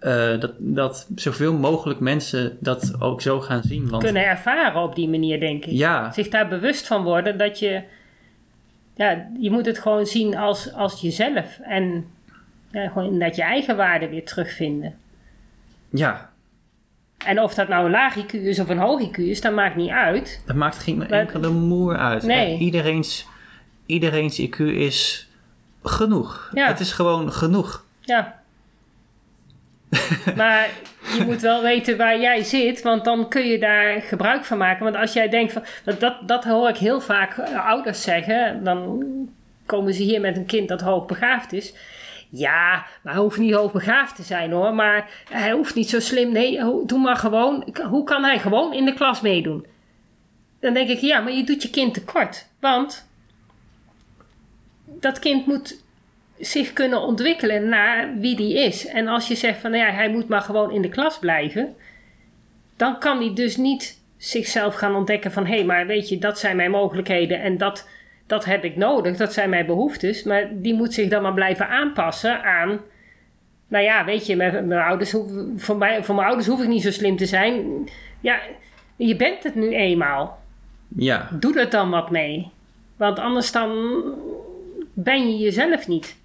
eh, dat, dat zoveel mogelijk mensen dat ook zo gaan zien. Want kunnen ervaren op die manier, denk ik. ja, Zich daar bewust van worden dat je... Ja, je moet het gewoon zien als, als jezelf. En ja, gewoon inderdaad je eigen waarde weer terugvinden. Ja, En of dat nou een laag IQ is of een hoog IQ is, dat maakt niet uit. dat maakt geen Maar- enkele moer uit. Nee. Iedereen's, iedereen's IQ is genoeg. Ja. Het is gewoon genoeg. Ja. maar je moet wel weten waar jij zit, want dan kun je daar gebruik van maken. Want als jij denkt van. Dat, dat, dat hoor ik heel vaak eh, ouders zeggen. Dan komen ze hier met een kind dat hoogbegaafd is. Ja, maar hij hoeft niet hoogbegaafd te zijn hoor. Maar hij hoeft niet zo slim. Nee, doe maar gewoon. Hoe kan hij gewoon in de klas meedoen? Dan denk ik, ja, maar je doet je kind tekort. Want dat kind moet zich kunnen ontwikkelen naar wie die is. En als je zegt van nou ja, hij moet maar gewoon in de klas blijven, dan kan hij dus niet zichzelf gaan ontdekken van hé, hey, maar weet je, dat zijn mijn mogelijkheden en dat, dat heb ik nodig, dat zijn mijn behoeftes. Maar die moet zich dan maar blijven aanpassen aan. Nou ja, weet je, mijn, mijn ouders voor, mij, voor mijn ouders hoef ik niet zo slim te zijn. Ja, je bent het nu eenmaal. Ja, Doe er dan wat mee. Want anders dan ben je jezelf niet.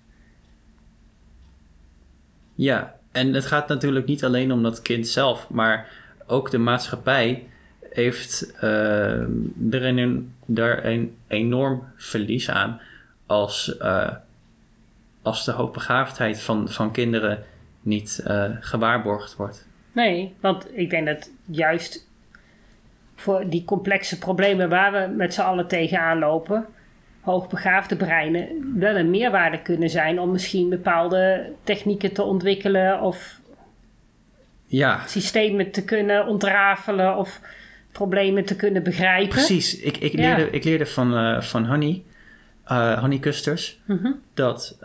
ja. En het gaat natuurlijk niet alleen om dat kind zelf, maar ook de maatschappij heeft eh, er een, daar een enorm verlies aan als, eh, als de hoogbegaafdheid van, van kinderen niet eh, gewaarborgd wordt. Nee, want ik denk dat juist voor die complexe problemen waar we met z'n allen tegenaan lopen, hoogbegaafde breinen wel een meerwaarde kunnen zijn om misschien bepaalde technieken te ontwikkelen of Ja, systemen te kunnen ontrafelen of problemen te kunnen begrijpen. Precies. Ik, ik, Ja. leerde, ik leerde van, eh, van Honey, eh Honey Kusters, Mhm. dat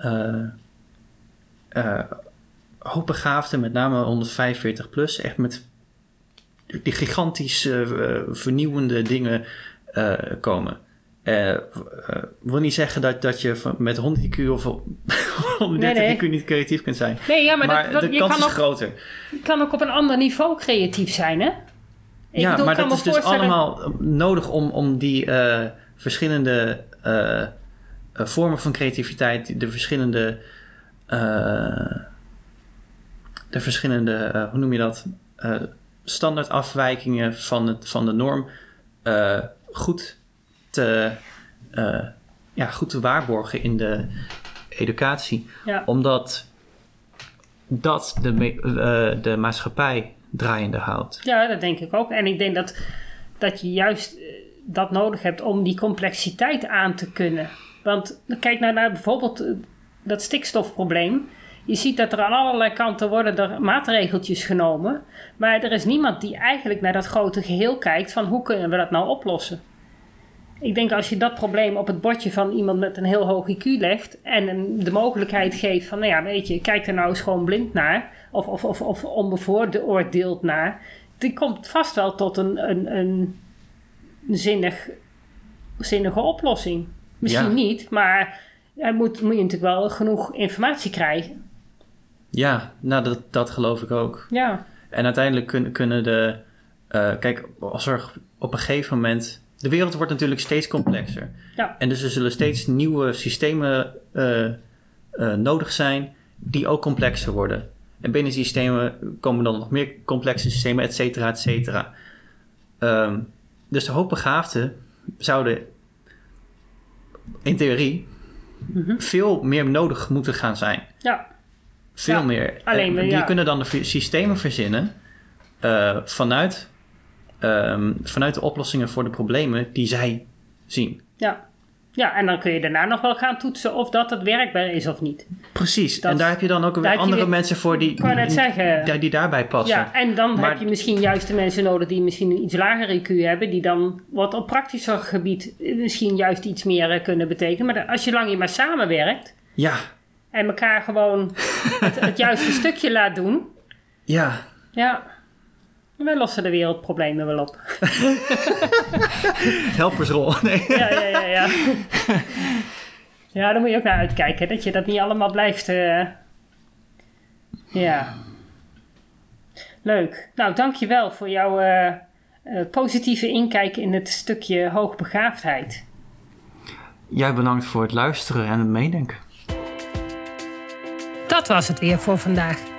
hoogbegaafden, met name 145 plus, echt met die gigantische vernieuwende dingen komen. Eh, wil niet zeggen dat, dat je van, met 100 IQ of 130 Nee, nee. IQ niet creatief kunt zijn. Nee, ja, maar, Maar, dat, dat- de je kans kan is ook, groter. je kan ook op een ander niveau creatief zijn, hè? Ik ja, bedoel, maar dat is dus allemaal nodig om, om die eh, verschillende eh, eh, vormen van creativiteit, de verschillende, de verschillende, hoe noem je dat, standaardafwijkingen van, het, van de norm goed, te, ja, goed te waarborgen in de educatie. Ja. Omdat dat de, de maatschappij draaiende houdt. Ja, dat denk ik ook. En ik denk dat, dat je juist eh, dat nodig hebt om die complexiteit aan te kunnen. Want kijk nou naar bijvoorbeeld eh, dat stikstofprobleem. Je ziet dat er aan allerlei kanten worden er maatregeltjes genomen. Maar er is niemand die eigenlijk naar dat grote geheel kijkt van hoe kunnen we dat nou oplossen. Ik denk als je dat probleem op het bordje van iemand met een heel hoog IQ legt en de mogelijkheid geeft van, nou ja, weet je, kijk er nou eens gewoon blind naar of, of, of, of onbevooroordeeld naar, die komt vast wel tot een, een, een zinnig, zinnige oplossing. Misschien Ja. niet, maar er moet, moet je natuurlijk wel genoeg informatie krijgen. Ja, nou dat, dat geloof ik ook. Ja, En uiteindelijk kunnen, kunnen de. eh, kijk, als er op een gegeven moment. De wereld wordt natuurlijk steeds complexer. Ja. En dus er zullen steeds nieuwe systemen eh, eh, nodig zijn die ook complexer worden. En binnen die systemen komen dan nog meer complexe systemen, et cetera, et cetera. Ehm, dus de hoogbegaafden zouden in theorie veel meer nodig moeten gaan zijn. Ja, Veel Ja, meer. alleen die ja. kunnen dan de systemen verzinnen eh, vanuit, ehm, vanuit de oplossingen voor de problemen die zij zien. ja. Ja, en dan kun je daarna nog wel gaan toetsen of dat het werkbaar is of niet. Precies. Dat- en daar heb je dan ook weer andere weer- mensen voor die, zeggen. die daarbij passen. Ja, en dan Maar- heb je misschien juist de mensen nodig die misschien een iets lager IQ hebben, die dan wat op praktischer gebied misschien juist iets meer eh, kunnen betekenen. Maar als je lang je maar samenwerkt Ja, en elkaar gewoon het, het juiste stukje laat doen, ja. ja, wij lossen de wereldproblemen wel op. Helpersrol. Nee. Ja, ja, ja, ja. Ja, daar moet je ook naar uitkijken, dat je dat niet allemaal blijft. eh, Ja. Leuk. Nou, dankjewel voor jouw eh, eh, positieve inkijk in het stukje hoogbegaafdheid. Jij bedankt voor het luisteren en het meedenken. Dat was het weer voor vandaag.